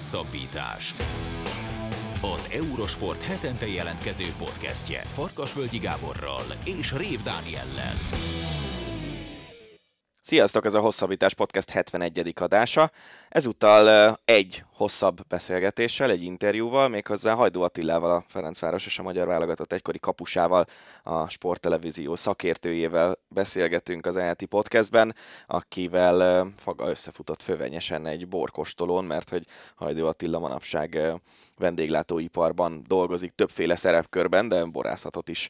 Hosszabbítás. Az Eurosport hetente jelentkező podcastje Farkasvölgyi Gáborral és Rév Dániellel. Sziasztok, ez a Hosszabbítás Podcast 71. adása. Ezúttal egy hosszabb beszélgetéssel, egy interjúval, méghozzá Hajdó Attilával, a Ferencváros és a Magyar Válogatott egykori kapusával, a sporttelevízió szakértőjével beszélgetünk az ELTI podcastben, akivel faga összefutott fővenyesen egy borkostolón, mert hogy Hajdó Attila manapság vendéglátóiparban dolgozik többféle szerepkörben, de borászatot is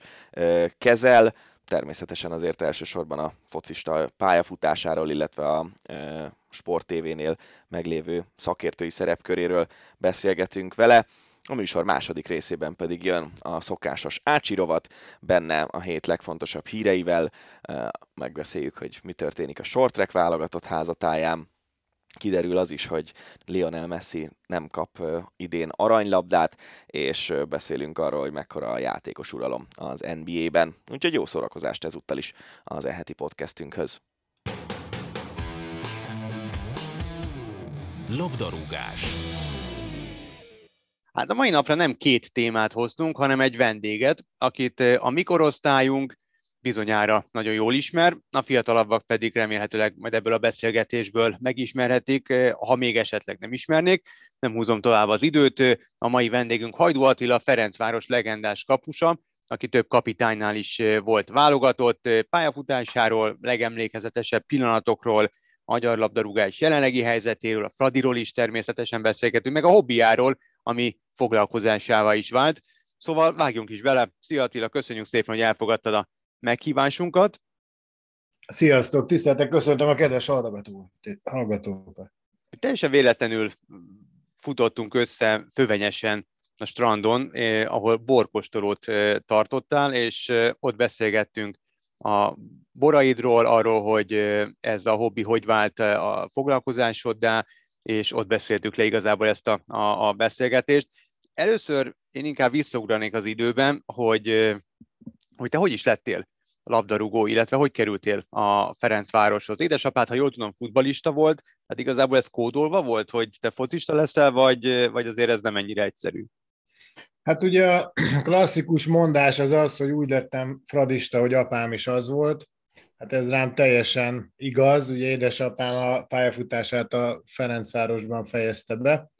kezel természetesen azért elsősorban a focista pályafutásáról, illetve a e, Sport TV-nél meglévő szakértői szerepköréről beszélgetünk vele. A műsor második részében pedig jön a szokásos ácsirovat, benne a hét legfontosabb híreivel, e, megbeszéljük, hogy mi történik a short track válogatott házatáján, kiderül az is, hogy Lionel Messi nem kap idén aranylabdát, és beszélünk arról, hogy mekkora a játékos uralom az NBA-ben. Úgyhogy jó szórakozást ezúttal is az eheti podcastünkhöz. Labdarúgás. Hát a mai napra nem két témát hoztunk, hanem egy vendéget, akit a mikorosztályunk bizonyára nagyon jól ismer, a fiatalabbak pedig remélhetőleg majd ebből a beszélgetésből megismerhetik, eh, ha még esetleg nem ismernék. Nem húzom tovább az időt. A mai vendégünk Hajdú Attila, Ferencváros legendás kapusa, aki több kapitánynál is eh, volt válogatott, eh, pályafutásáról, legemlékezetesebb pillanatokról, magyar labdarúgás jelenlegi helyzetéről, a Fradiról is természetesen beszélgetünk, meg a hobbiáról, ami foglalkozásává is vált. Szóval vágjunk is bele. Szia Attila, köszönjük szépen, hogy elfogadtad a meghívásunkat. Sziasztok, tiszteltek, köszöntöm a kedves hallgatókat. Teljesen véletlenül futottunk össze fővenyesen a strandon, eh, ahol borkostolót eh, tartottál, és eh, ott beszélgettünk a boraidról, arról, hogy eh, ez a hobbi hogy vált eh, a foglalkozásoddá, és ott beszéltük le igazából ezt a, a, a beszélgetést. Először én inkább visszaugranék az időben, hogy eh, hogy te hogy is lettél labdarúgó, illetve hogy kerültél a Ferencvároshoz. Édesapád, ha jól tudom, futbalista volt, hát igazából ez kódolva volt, hogy te focista leszel, vagy, vagy azért ez nem ennyire egyszerű? Hát ugye a klasszikus mondás az az, hogy úgy lettem fradista, hogy apám is az volt. Hát ez rám teljesen igaz. Ugye édesapám a pályafutását a Ferencvárosban fejezte be.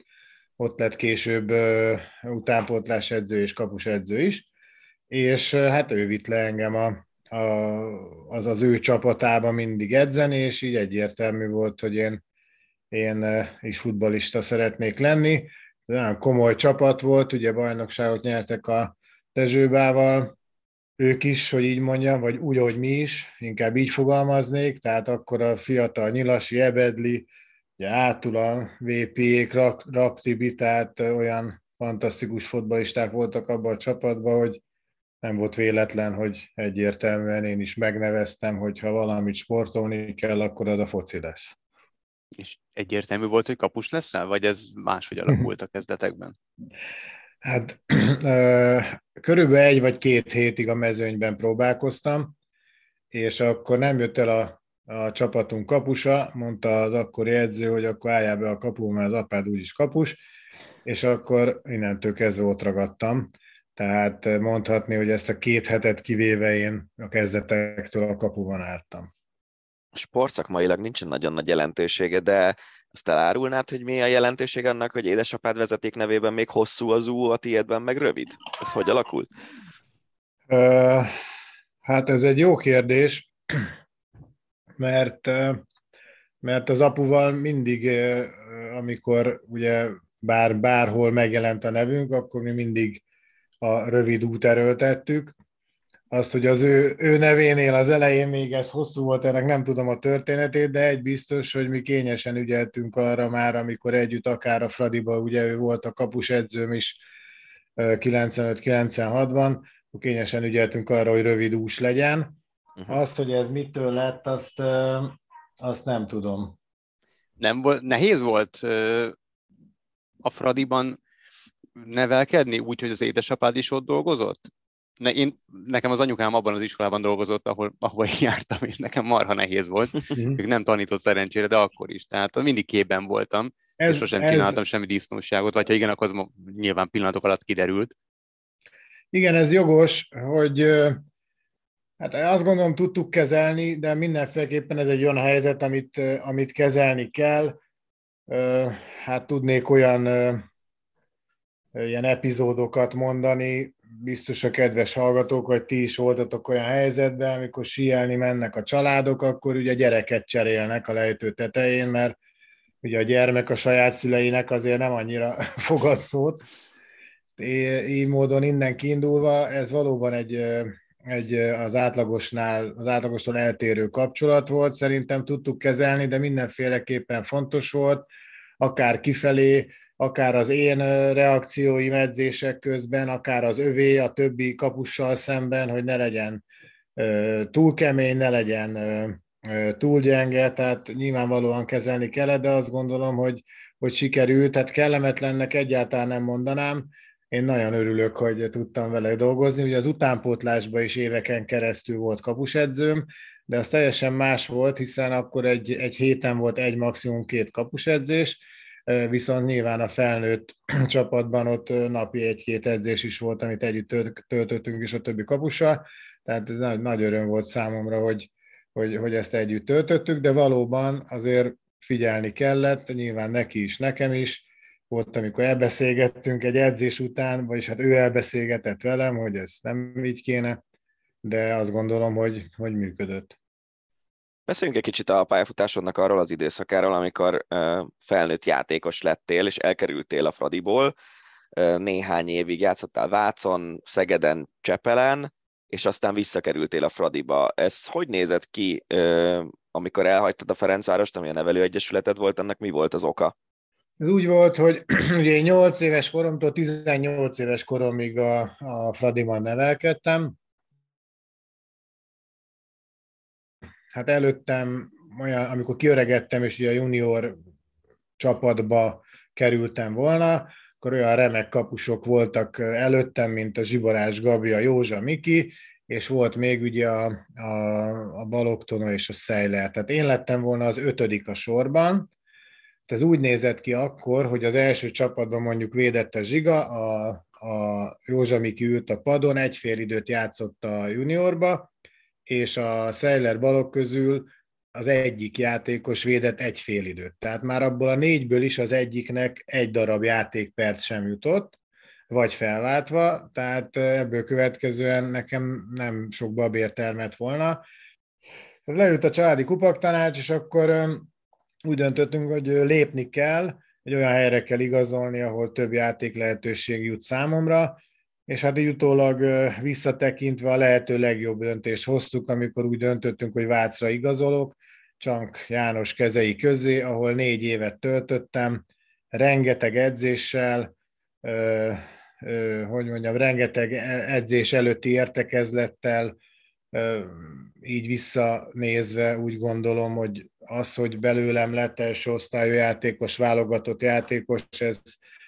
Ott lett később utánpótlás edző és kapus edző is és hát ő vitt le engem a, a, az az ő csapatába mindig edzeni, és így egyértelmű volt, hogy én, én is futbalista szeretnék lenni. Ez nagyon komoly csapat volt, ugye bajnokságot nyertek a Dezsőbával, ők is, hogy így mondjam, vagy úgy, ahogy mi is, inkább így fogalmaznék, tehát akkor a fiatal Nyilasi, Ebedli, ugye átul a VP-ék, Raptibi, tehát olyan fantasztikus fotbalisták voltak abban a csapatban, hogy nem volt véletlen, hogy egyértelműen én is megneveztem, hogy ha valamit sportolni kell, akkor az a foci lesz. És egyértelmű volt, hogy kapus leszel, vagy ez máshogy alakult a kezdetekben? Hát körülbelül egy vagy két hétig a mezőnyben próbálkoztam, és akkor nem jött el a, a csapatunk kapusa, mondta az akkori edző, hogy akkor álljál be a kapu, mert az apád úgyis kapus, és akkor innentől kezdve ott ragadtam. Tehát mondhatni, hogy ezt a két hetet kivéve én a kezdetektől a kapuban álltam. Sportszakmailag nincsen nagyon nagy jelentősége, de azt elárulnád, hogy mi a jelentőség annak, hogy édesapád vezeték nevében még hosszú az ú, a tiédben meg rövid? Ez hogy alakult? Uh, hát ez egy jó kérdés, mert, mert az apuval mindig, amikor ugye bár bárhol megjelent a nevünk, akkor mi mindig a rövid út erőltettük. Azt, hogy az ő, ő nevénél az elején még ez hosszú volt, ennek nem tudom a történetét, de egy biztos, hogy mi kényesen ügyeltünk arra már, amikor együtt akár a Fradiba, ugye ő volt a kapus edzőm is 95-96-ban, kényesen ügyeltünk arra, hogy rövid ús legyen. Uh-huh. Azt, hogy ez mitől lett, azt, azt nem tudom. Nem volt, nehéz volt a Fradiban nevelkedni, úgy, hogy az édesapád is ott dolgozott? ne, én, nekem az anyukám abban az iskolában dolgozott, ahol, ahol én jártam, és nekem marha nehéz volt. Mhm. Ők nem tanított szerencsére, de akkor is. Tehát mindig képben voltam, ez, és sosem ez... csináltam semmi disznóságot, vagy ha igen, akkor az nyilván pillanatok alatt kiderült. Igen, ez jogos, hogy hát azt gondolom tudtuk kezelni, de mindenféleképpen ez egy olyan helyzet, amit, amit kezelni kell. Hát tudnék olyan ilyen epizódokat mondani, biztos a kedves hallgatók, hogy ti is voltatok olyan helyzetben, amikor síelni mennek a családok, akkor ugye gyereket cserélnek a lejtő tetején, mert ugye a gyermek a saját szüleinek azért nem annyira fogad szót. Így módon innen kiindulva ez valóban egy, egy az átlagosnál, az átlagostól eltérő kapcsolat volt, szerintem tudtuk kezelni, de mindenféleképpen fontos volt, akár kifelé, akár az én reakcióim edzések közben, akár az övé a többi kapussal szemben, hogy ne legyen túl kemény, ne legyen túl gyenge, tehát nyilvánvalóan kezelni kellett, de azt gondolom, hogy, hogy sikerült, tehát kellemetlennek egyáltalán nem mondanám. Én nagyon örülök, hogy tudtam vele dolgozni. Ugye az utánpótlásban is éveken keresztül volt kapusedzőm, de az teljesen más volt, hiszen akkor egy, egy héten volt egy maximum két kapusedzés, viszont nyilván a felnőtt csapatban ott napi egy-két edzés is volt, amit együtt töltöttünk is a többi kapussal, tehát ez nagy, nagy öröm volt számomra, hogy, hogy, hogy ezt együtt töltöttük, de valóban azért figyelni kellett, nyilván neki is, nekem is, volt, amikor elbeszélgettünk egy edzés után, vagyis hát ő elbeszélgetett velem, hogy ez nem így kéne, de azt gondolom, hogy, hogy működött. Beszéljünk egy kicsit a pályafutásodnak arról az időszakáról, amikor felnőtt játékos lettél, és elkerültél a Fradiból. Néhány évig játszottál Vácon, Szegeden, Csepelen, és aztán visszakerültél a Fradiba. Ez hogy nézett ki, amikor elhagytad a Ferencvárost, ami a nevelőegyesületed volt, ennek mi volt az oka? Ez úgy volt, hogy ugye 8 éves koromtól 18 éves koromig a, a Fradiban nevelkedtem, hát előttem, olyan, amikor kiöregettem, és ugye a junior csapatba kerültem volna, akkor olyan remek kapusok voltak előttem, mint a Zsiborás Gabi, a Józsa Miki, és volt még ugye a, a, a Baloktona és a Szejler. Tehát én lettem volna az ötödik a sorban, ez úgy nézett ki akkor, hogy az első csapatban mondjuk védett a Zsiga, a, a Józsa Miki ült a padon, egy fél időt játszott a juniorba, és a Seiler balok közül az egyik játékos védett egy fél időt. Tehát már abból a négyből is az egyiknek egy darab játékperc sem jutott, vagy felváltva, tehát ebből következően nekem nem sok babér termett volna. Leült a családi kupaktanács, és akkor úgy döntöttünk, hogy lépni kell, egy olyan helyre kell igazolni, ahol több játék lehetőség jut számomra, és hát így utólag visszatekintve a lehető legjobb döntést hoztuk, amikor úgy döntöttünk, hogy Vácra igazolok, Csank János kezei közé, ahol négy évet töltöttem, rengeteg edzéssel, ö, ö, hogy mondjam, rengeteg e-, edzés előtti értekezlettel, ö, így visszanézve úgy gondolom, hogy az, hogy belőlem lett első osztályú játékos, válogatott játékos, ez,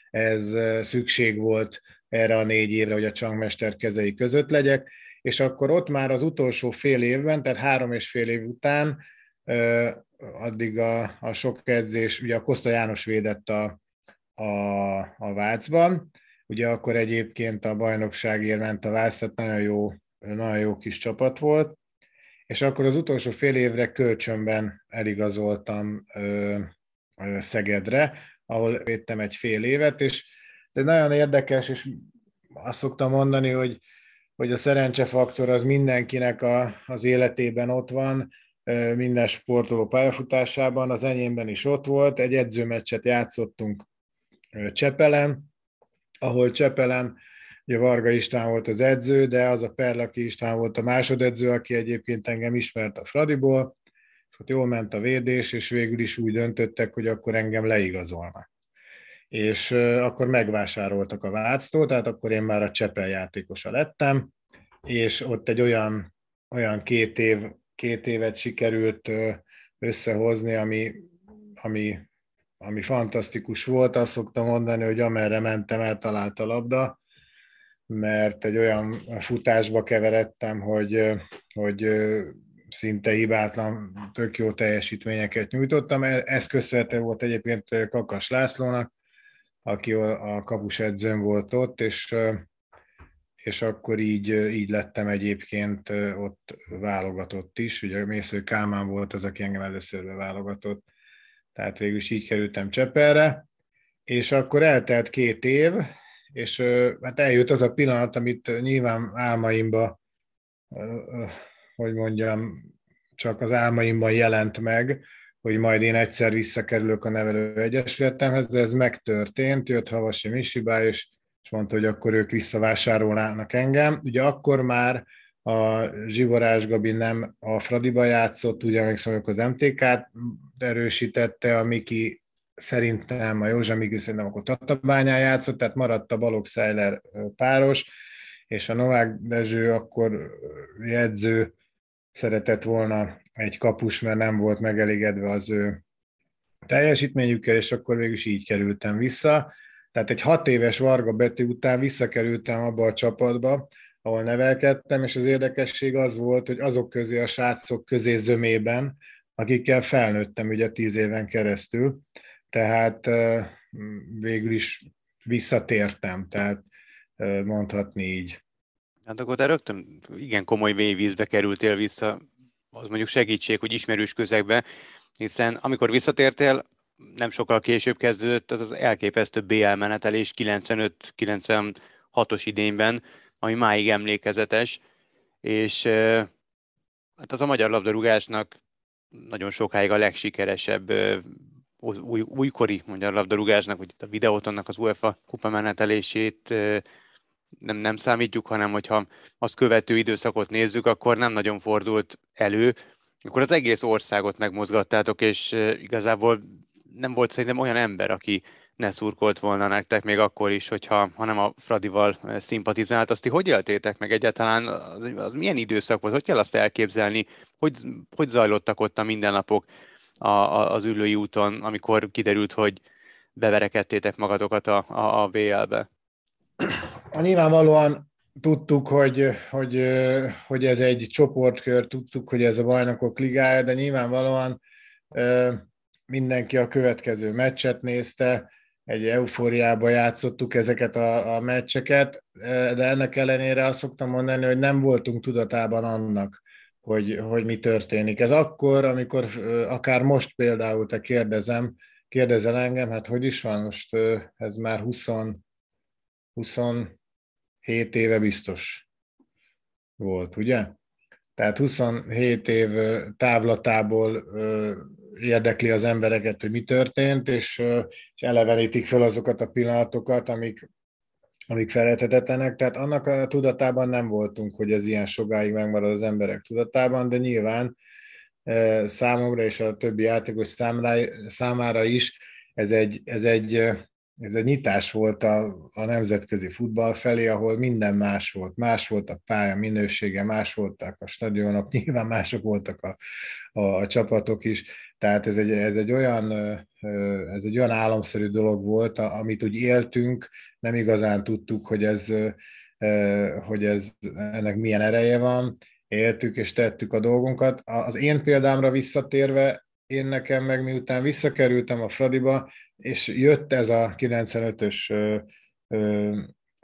ez szükség volt erre a négy évre, hogy a csangmester kezei között legyek, és akkor ott már az utolsó fél évben, tehát három és fél év után, addig a, a sok edzés, ugye a Koszta János védett a, a, a Vácban, ugye akkor egyébként a bajnokságért ment a Vác, tehát nagyon jó, nagyon jó kis csapat volt, és akkor az utolsó fél évre kölcsönben eligazoltam ö, ö, Szegedre, ahol védtem egy fél évet, és ez nagyon érdekes, és azt szoktam mondani, hogy, hogy a szerencsefaktor az mindenkinek a, az életében ott van, minden sportoló pályafutásában, az enyémben is ott volt, egy edzőmeccset játszottunk Csepelen, ahol Csepelen ugye Varga István volt az edző, de az a Perlaki István volt a másodedző, aki egyébként engem ismert a Fradiból, ott jól ment a védés, és végül is úgy döntöttek, hogy akkor engem leigazolnak és akkor megvásároltak a Váctól, tehát akkor én már a Csepel játékosa lettem, és ott egy olyan, olyan két, év, két évet sikerült összehozni, ami, ami, ami fantasztikus volt. Azt szoktam mondani, hogy amerre mentem, eltalált a labda, mert egy olyan futásba keveredtem, hogy, hogy szinte hibátlan, tök jó teljesítményeket nyújtottam. E, ez köszönhető volt egyébként Kakas Lászlónak, aki a kapus edzőm volt ott, és, és akkor így, így lettem egyébként ott válogatott is. Ugye Mésző Kálmán volt az, aki engem először válogatott, tehát végül is így kerültem Csepelre, és akkor eltelt két év, és hát eljött az a pillanat, amit nyilván álmaimba, hogy mondjam, csak az álmaimban jelent meg, hogy majd én egyszer visszakerülök a nevelő egyesületemhez, de ez megtörtént, jött Havasi Misibá, és, és mondta, hogy akkor ők visszavásárolnának engem. Ugye akkor már a Zsivorás Gabi nem a Fradiba játszott, ugye emlékszem, az MTK-t erősítette, a Miki szerintem a Józsa Miki szerintem akkor Tatabányán játszott, tehát maradt a Balogh páros, és a Novák Dezső akkor jegyző szeretett volna egy kapus, mert nem volt megelégedve az ő teljesítményükkel, és akkor végül is így kerültem vissza. Tehát egy hat éves Varga Betű után visszakerültem abba a csapatba, ahol nevelkedtem, és az érdekesség az volt, hogy azok közé, a srácok közé zömében, akikkel felnőttem ugye tíz éven keresztül, tehát végül is visszatértem, tehát mondhatni így. Hát akkor te rögtön igen komoly vízbe kerültél vissza, az mondjuk segítség, hogy ismerős közegbe, hiszen amikor visszatértél, nem sokkal később kezdődött az az elképesztő BL menetelés 95-96-os idényben, ami máig emlékezetes, és hát az a magyar labdarúgásnak nagyon sokáig a legsikeresebb új, újkori magyar labdarúgásnak, vagy a videótonnak az UEFA kupa menetelését nem, nem számítjuk, hanem hogyha azt követő időszakot nézzük, akkor nem nagyon fordult elő. Akkor az egész országot megmozgattátok, és igazából nem volt szerintem olyan ember, aki ne szurkolt volna nektek még akkor is, hogyha ha nem a Fradival szimpatizált. Azt ti hogy éltétek meg egyáltalán? Az, az milyen időszak volt? Hogy kell azt elképzelni? Hogy, hogy zajlottak ott a mindennapok a, a, az ülői úton, amikor kiderült, hogy beverekedtétek magatokat a, a, a BL-be? Nyilvánvalóan tudtuk, hogy, hogy, hogy ez egy csoportkör, tudtuk, hogy ez a bajnokok ligája, de nyilvánvalóan mindenki a következő meccset nézte, egy eufóriába játszottuk ezeket a, a meccseket, de ennek ellenére azt szoktam mondani, hogy nem voltunk tudatában annak, hogy, hogy mi történik. Ez akkor, amikor akár most például te kérdezem, kérdezel engem, hát hogy is van most, ez már 20, 27 éve biztos volt, ugye? Tehát 27 év távlatából érdekli az embereket, hogy mi történt, és, és elevenítik fel azokat a pillanatokat, amik, amik felejthetetlenek. Tehát annak a tudatában nem voltunk, hogy ez ilyen sokáig megmarad az emberek tudatában, de nyilván számomra és a többi játékos számára, is ez egy, ez egy ez egy nyitás volt a, a nemzetközi futball felé, ahol minden más volt. Más volt a pálya minősége, más voltak a stadionok, nyilván mások voltak a, a, a csapatok is. Tehát ez egy, ez egy olyan ez egy olyan álomszerű dolog volt, amit úgy éltünk, nem igazán tudtuk, hogy ez, hogy ez ennek milyen ereje van, éltük és tettük a dolgunkat. Az én példámra visszatérve, én nekem meg miután visszakerültem a Fradiba, és jött ez a 95-ös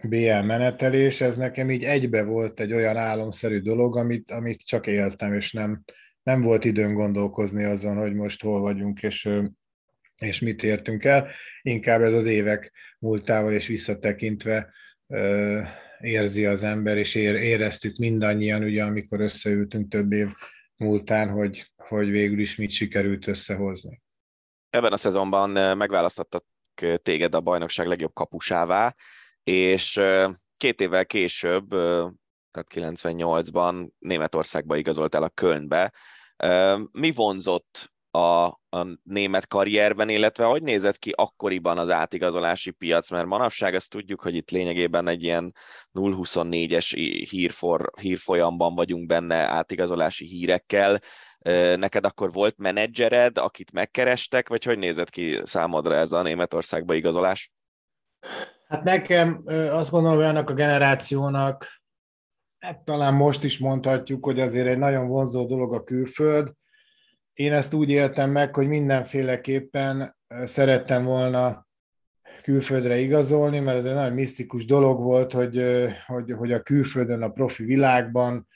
BL menetelés, ez nekem így egybe volt egy olyan álomszerű dolog, amit, amit csak éltem, és nem, nem volt időn gondolkozni azon, hogy most hol vagyunk, és, és mit értünk el. Inkább ez az évek múltával és visszatekintve érzi az ember, és éreztük mindannyian, ugye, amikor összeültünk több év múltán, hogy, hogy végül is mit sikerült összehozni. Ebben a szezonban megválasztottak téged a bajnokság legjobb kapusává, és két évvel később, tehát 98-ban Németországba igazoltál a Kölnbe. Mi vonzott a, a német karrierben, illetve hogy nézett ki akkoriban az átigazolási piac, mert manapság azt tudjuk, hogy itt lényegében egy ilyen 0-24-es hírfor, hírfolyamban vagyunk benne átigazolási hírekkel, Neked akkor volt menedzsered, akit megkerestek, vagy hogy nézett ki számodra ez a Németországba igazolás? Hát nekem azt gondolom, hogy annak a generációnak, hát talán most is mondhatjuk, hogy azért egy nagyon vonzó dolog a külföld. Én ezt úgy éltem meg, hogy mindenféleképpen szerettem volna külföldre igazolni, mert ez egy nagyon misztikus dolog volt, hogy, hogy, hogy a külföldön, a profi világban,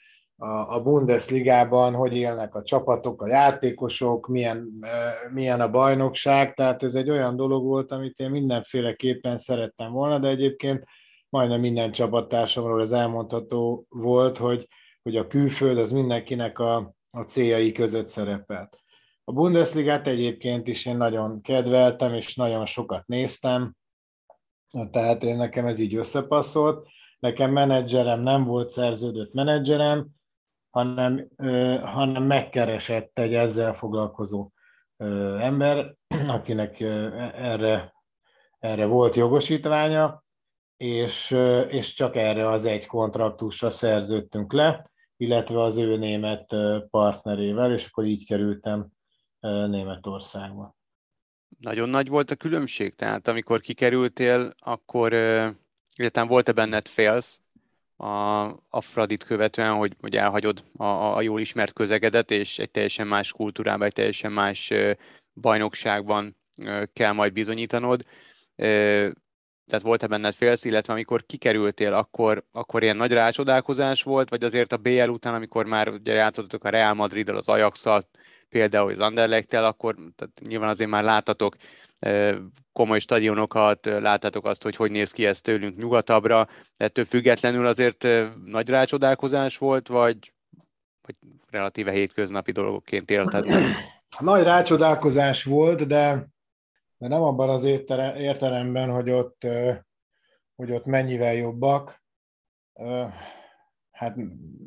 a, Bundesligában hogy élnek a csapatok, a játékosok, milyen, milyen a bajnokság, tehát ez egy olyan dolog volt, amit én mindenféleképpen szerettem volna, de egyébként majdnem minden csapattársamról ez elmondható volt, hogy, hogy a külföld az mindenkinek a, a céljai között szerepelt. A Bundesligát egyébként is én nagyon kedveltem, és nagyon sokat néztem, tehát én nekem ez így összepasszolt. Nekem menedzserem nem volt szerződött menedzserem, hanem, hanem megkeresett egy ezzel foglalkozó ember, akinek erre, erre volt jogosítványa, és, és csak erre az egy kontraktusra szerződtünk le, illetve az ő német partnerével, és akkor így kerültem Németországba. Nagyon nagy volt a különbség? Tehát amikor kikerültél, akkor illetve volt-e benned félsz a, a követően, hogy, hogy elhagyod a, a jól ismert közegedet, és egy teljesen más kultúrában, egy teljesen más bajnokságban kell majd bizonyítanod. Tehát volt-e benned félsz, illetve amikor kikerültél, akkor, akkor ilyen nagy rácsodálkozás volt, vagy azért a BL után, amikor már ugye játszottak a Real Madrid-dal, az ajax például az Anderlecht-tel, akkor tehát nyilván azért már láttatok komoly stadionokat, láttátok azt, hogy hogy néz ki ez tőlünk nyugatabbra, ettől függetlenül azért nagy rácsodálkozás volt, vagy, vagy relatíve hétköznapi dolgokként élted Nagy rácsodálkozás volt, de, de nem abban az értelemben, hogy ott, hogy ott mennyivel jobbak. Hát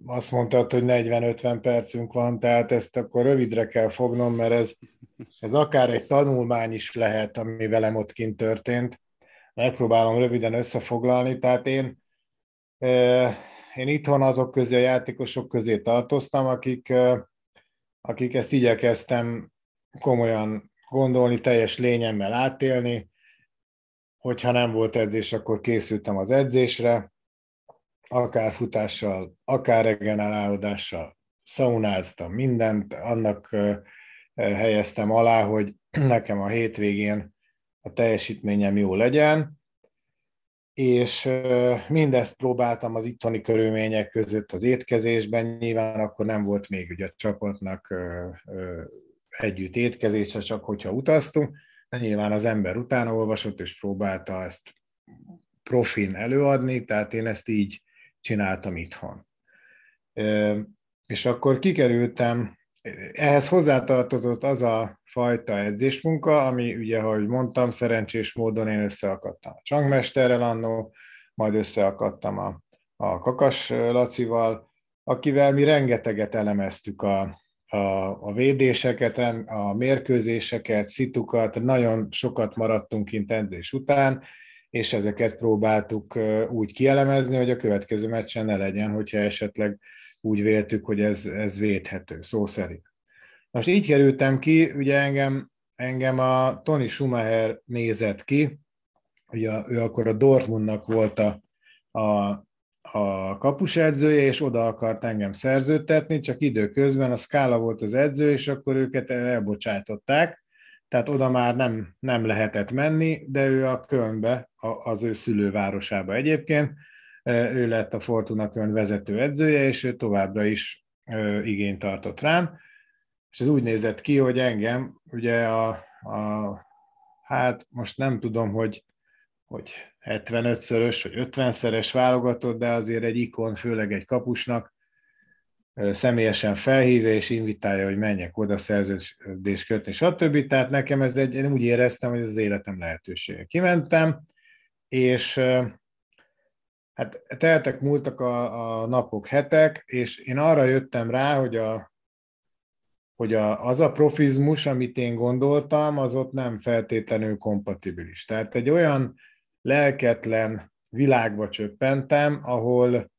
azt mondtad, hogy 40-50 percünk van, tehát ezt akkor rövidre kell fognom, mert ez, ez akár egy tanulmány is lehet, ami velem ott kint történt. Megpróbálom röviden összefoglalni, tehát én, én itthon azok közé, a játékosok közé tartoztam, akik, akik ezt igyekeztem komolyan gondolni, teljes lényemmel átélni. Hogyha nem volt edzés, akkor készültem az edzésre, akár futással, akár regenerálódással, szaunáztam mindent, annak helyeztem alá, hogy nekem a hétvégén a teljesítményem jó legyen, és mindezt próbáltam az ittoni körülmények között az étkezésben, nyilván akkor nem volt még ugye a csapatnak együtt étkezése, csak hogyha utaztunk, de nyilván az ember utána olvasott, és próbálta ezt profin előadni, tehát én ezt így csináltam itthon. És akkor kikerültem, ehhez hozzátartozott az a fajta edzésmunka, ami ugye, ahogy mondtam, szerencsés módon én összeakadtam a csangmesterrel annó, majd összeakadtam a, a Kakas Lacival, akivel mi rengeteget elemeztük a, a, a védéseket, a mérkőzéseket, szitukat, nagyon sokat maradtunk kint edzés után, és ezeket próbáltuk úgy kielemezni, hogy a következő meccsen ne legyen, hogyha esetleg úgy véltük, hogy ez, ez védhető, szó szerint. Most így kerültem ki, ugye engem, engem a Tony Schumacher nézett ki, ugye ő akkor a Dortmundnak volt a, a, a kapusedzője, és oda akart engem szerződtetni, csak időközben a Scala volt az edző, és akkor őket elbocsátották, tehát oda már nem, nem lehetett menni, de ő a Kölnbe, az ő szülővárosába egyébként, ő lett a Fortuna Köln vezető edzője, és ő továbbra is igényt tartott rám, és ez úgy nézett ki, hogy engem ugye a, a hát most nem tudom, hogy, hogy 75-szörös vagy 50-szeres válogatott, de azért egy ikon, főleg egy kapusnak, személyesen felhívja és invitálja, hogy menjek oda szerződést kötni, stb. Tehát nekem ez egy, én úgy éreztem, hogy ez az életem lehetősége. Kimentem, és hát teltek, múltak a, a napok, hetek, és én arra jöttem rá, hogy, a, hogy a, az a profizmus, amit én gondoltam, az ott nem feltétlenül kompatibilis. Tehát egy olyan lelketlen világba csöppentem, ahol,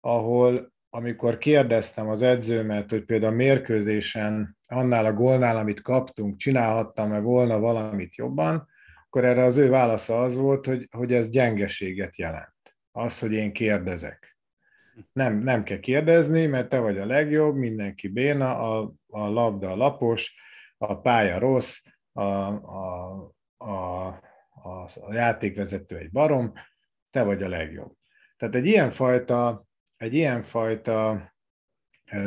ahol amikor kérdeztem az edzőmet, hogy például a mérkőzésen annál a gólnál, amit kaptunk, csinálhattam-e volna valamit jobban, akkor erre az ő válasza az volt, hogy, hogy ez gyengeséget jelent. Az, hogy én kérdezek. Nem, nem kell kérdezni, mert te vagy a legjobb, mindenki béna, a, a labda a lapos, a pálya rossz, a, a, a, a, a játékvezető egy barom, te vagy a legjobb. Tehát egy ilyenfajta, egy ilyenfajta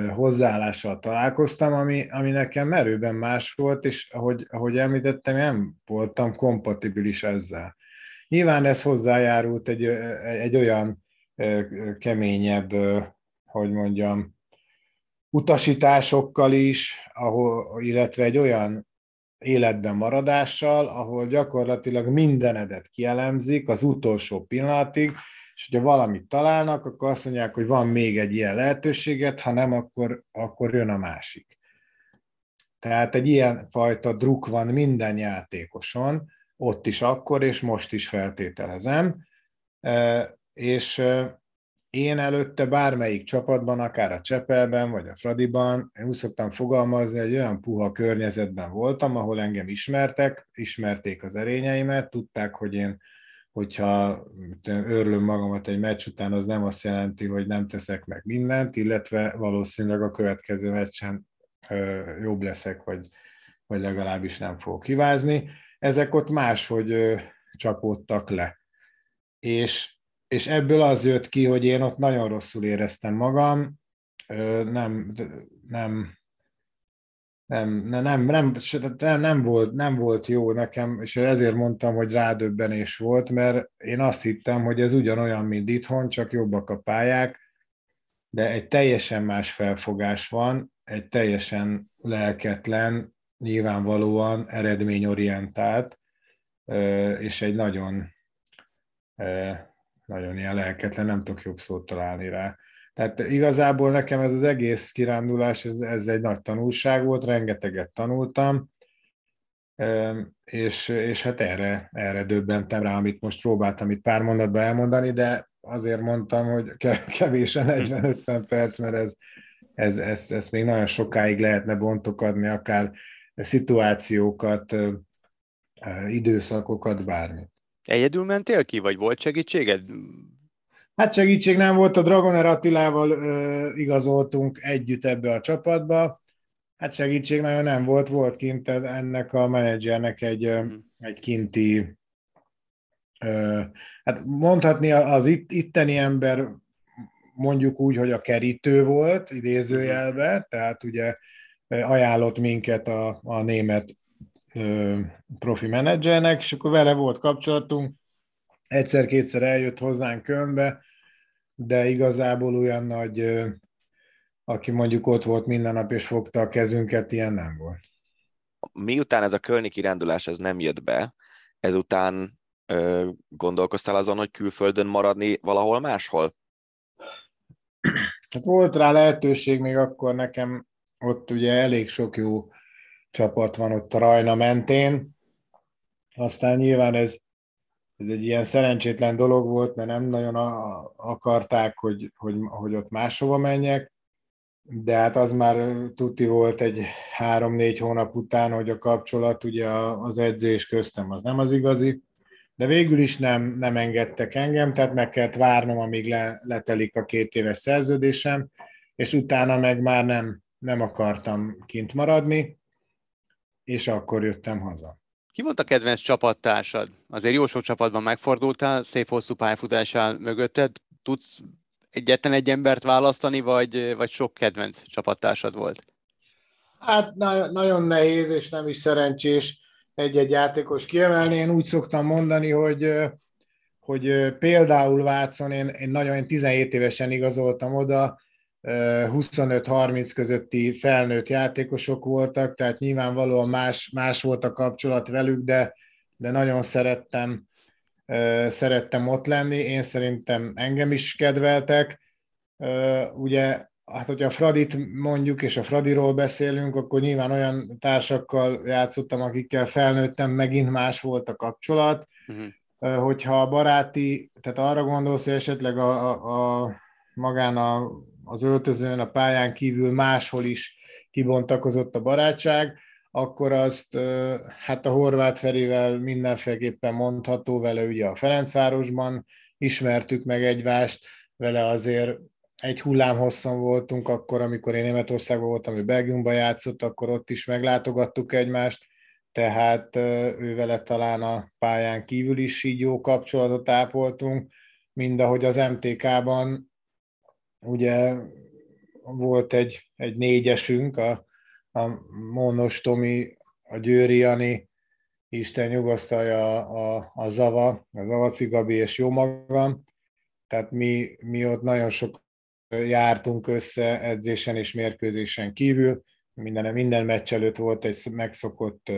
hozzáállással találkoztam, ami, ami nekem merőben más volt, és ahogy, ahogy említettem, nem voltam kompatibilis ezzel. Nyilván ez hozzájárult egy, egy olyan keményebb, hogy mondjam, utasításokkal is, ahol, illetve egy olyan életben maradással, ahol gyakorlatilag mindenedet kielemzik az utolsó pillanatig, és hogyha valamit találnak, akkor azt mondják, hogy van még egy ilyen lehetőséget, ha nem, akkor, akkor jön a másik. Tehát egy ilyen fajta druk van minden játékoson, ott is akkor, és most is feltételezem. És én előtte bármelyik csapatban, akár a Csepelben, vagy a Fradiban, én úgy szoktam fogalmazni, egy olyan puha környezetben voltam, ahol engem ismertek, ismerték az erényeimet, tudták, hogy én hogyha örlöm magamat egy meccs után, az nem azt jelenti, hogy nem teszek meg mindent, illetve valószínűleg a következő meccsen jobb leszek, vagy, vagy legalábbis nem fogok kivázni. Ezek ott máshogy csapódtak le. És, és ebből az jött ki, hogy én ott nagyon rosszul éreztem magam, nem, nem, nem, nem, nem, nem, nem, volt, nem volt jó nekem, és ezért mondtam, hogy rádöbbenés volt, mert én azt hittem, hogy ez ugyanolyan, mint itthon, csak jobbak a pályák, de egy teljesen más felfogás van, egy teljesen lelketlen, nyilvánvalóan eredményorientált, és egy nagyon, nagyon ilyen lelketlen, nem tudok jobb szót találni rá tehát igazából nekem ez az egész kirándulás, ez, ez egy nagy tanulság volt, rengeteget tanultam, és, és hát erre, erre döbbentem rá, amit most próbáltam itt pár mondatban elmondani, de azért mondtam, hogy kevés a 40-50 perc, mert ez, ez, ez, ez még nagyon sokáig lehetne bontokadni, akár szituációkat, időszakokat, bármit. Egyedül mentél ki, vagy volt segítséged? Hát segítség nem volt, a Dragoner Attilával ö, igazoltunk együtt ebbe a csapatba. Hát segítség nagyon nem volt, volt kint ennek a menedzsernek egy, mm. egy kinti, ö, hát mondhatni az itt, itteni ember mondjuk úgy, hogy a kerítő volt, idézőjelbe, mhm. tehát ugye ajánlott minket a, a német ö, profi menedzsernek, és akkor vele volt kapcsolatunk, egyszer-kétszer eljött hozzánk Kölnbe, de igazából olyan nagy, aki mondjuk ott volt minden nap és fogta a kezünket, ilyen nem volt. Miután ez a kölni kirándulás ez nem jött be, ezután ö, gondolkoztál azon, hogy külföldön maradni valahol máshol? Hát volt rá lehetőség még akkor nekem, ott ugye elég sok jó csapat van ott a Rajna mentén, aztán nyilván ez ez egy ilyen szerencsétlen dolog volt, mert nem nagyon akarták, hogy, hogy, hogy ott máshova menjek, de hát az már tuti volt egy három-négy hónap után, hogy a kapcsolat ugye az edzés köztem az nem az igazi, de végül is nem, nem engedtek engem, tehát meg kellett várnom, amíg le, letelik a két éves szerződésem, és utána meg már nem, nem akartam kint maradni, és akkor jöttem haza. Ki volt a kedvenc csapattársad? Azért jó sok csapatban megfordultál, szép hosszú pályafutásál mögötted. Tudsz egyetlen egy embert választani, vagy, vagy sok kedvenc csapattársad volt? Hát na- nagyon nehéz, és nem is szerencsés egy-egy játékos kiemelni. Én úgy szoktam mondani, hogy hogy például Vácon, én, én nagyon én 17 évesen igazoltam oda, 25-30 közötti felnőtt játékosok voltak, tehát nyilvánvalóan más, más volt a kapcsolat velük, de, de nagyon szerettem, szerettem ott lenni. Én szerintem engem is kedveltek. Ugye, hát hogyha a Fradit mondjuk, és a Fradiról beszélünk, akkor nyilván olyan társakkal játszottam, akikkel felnőttem, megint más volt a kapcsolat. Uh-huh. Hogyha a baráti, tehát arra gondolsz, hogy esetleg a, a, a magán a az öltözőn, a pályán kívül máshol is kibontakozott a barátság, akkor azt hát a Horváth Ferivel mindenféleképpen mondható, vele ugye a Ferencvárosban ismertük meg egymást, vele azért egy hullám hosszan voltunk akkor, amikor én Németországban voltam, ő Belgiumban játszott, akkor ott is meglátogattuk egymást, tehát ő vele talán a pályán kívül is így jó kapcsolatot ápoltunk, mind ahogy az MTK-ban ugye volt egy, egy négyesünk, a, a Mónos Tomi, a Győri Jani, Isten nyugasztalja a, a Zava, a Zavaci Gabi és jó magam. Tehát mi, mi ott nagyon sok jártunk össze edzésen és mérkőzésen kívül. Minden, minden meccs előtt volt egy megszokott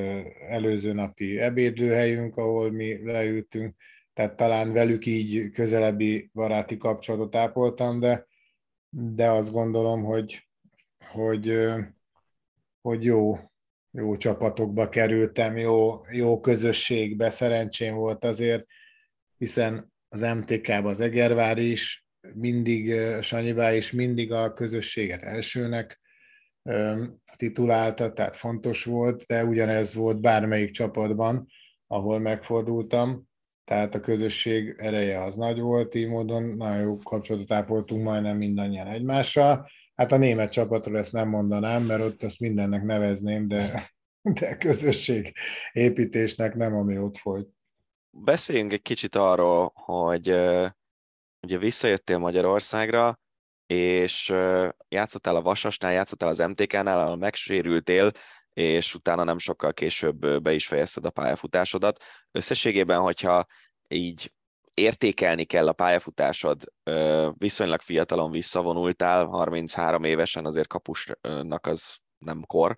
előző napi ebédlőhelyünk, ahol mi leültünk, tehát talán velük így közelebbi baráti kapcsolatot ápoltam, de, de azt gondolom, hogy, hogy, hogy jó, jó csapatokba kerültem, jó, jó közösségbe, szerencsém volt azért, hiszen az MTK-ban az Egervár is, mindig, Sanyibá is mindig a közösséget elsőnek titulálta, tehát fontos volt, de ugyanez volt bármelyik csapatban, ahol megfordultam, tehát a közösség ereje az nagy volt, így módon nagyon jó kapcsolatot ápoltunk majdnem mindannyian egymással. Hát a német csapatról ezt nem mondanám, mert ott azt mindennek nevezném, de, de közösség építésnek nem, ami ott folyt. Beszéljünk egy kicsit arról, hogy ugye visszajöttél Magyarországra, és játszottál a Vasasnál, játszottál az MTK-nál, ahol megsérültél, és utána nem sokkal később be is fejezted a pályafutásodat. Összességében, hogyha így értékelni kell a pályafutásod, viszonylag fiatalon visszavonultál, 33 évesen azért kapusnak az nem kor.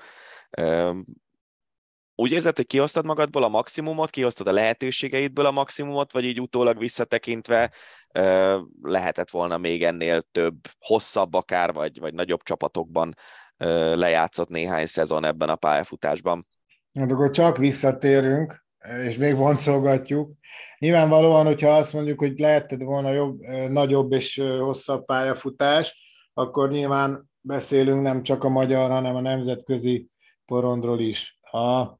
Úgy érzed, hogy kihoztad magadból a maximumot, kihoztad a lehetőségeidből a maximumot, vagy így utólag visszatekintve lehetett volna még ennél több, hosszabb akár, vagy, vagy nagyobb csapatokban lejátszott néhány szezon ebben a pályafutásban? Hát akkor csak visszatérünk, és még boncolgatjuk. Nyilvánvalóan, hogyha azt mondjuk, hogy lehetett volna jobb, nagyobb és hosszabb pályafutás, akkor nyilván beszélünk nem csak a magyar, hanem a nemzetközi porondról is. Ha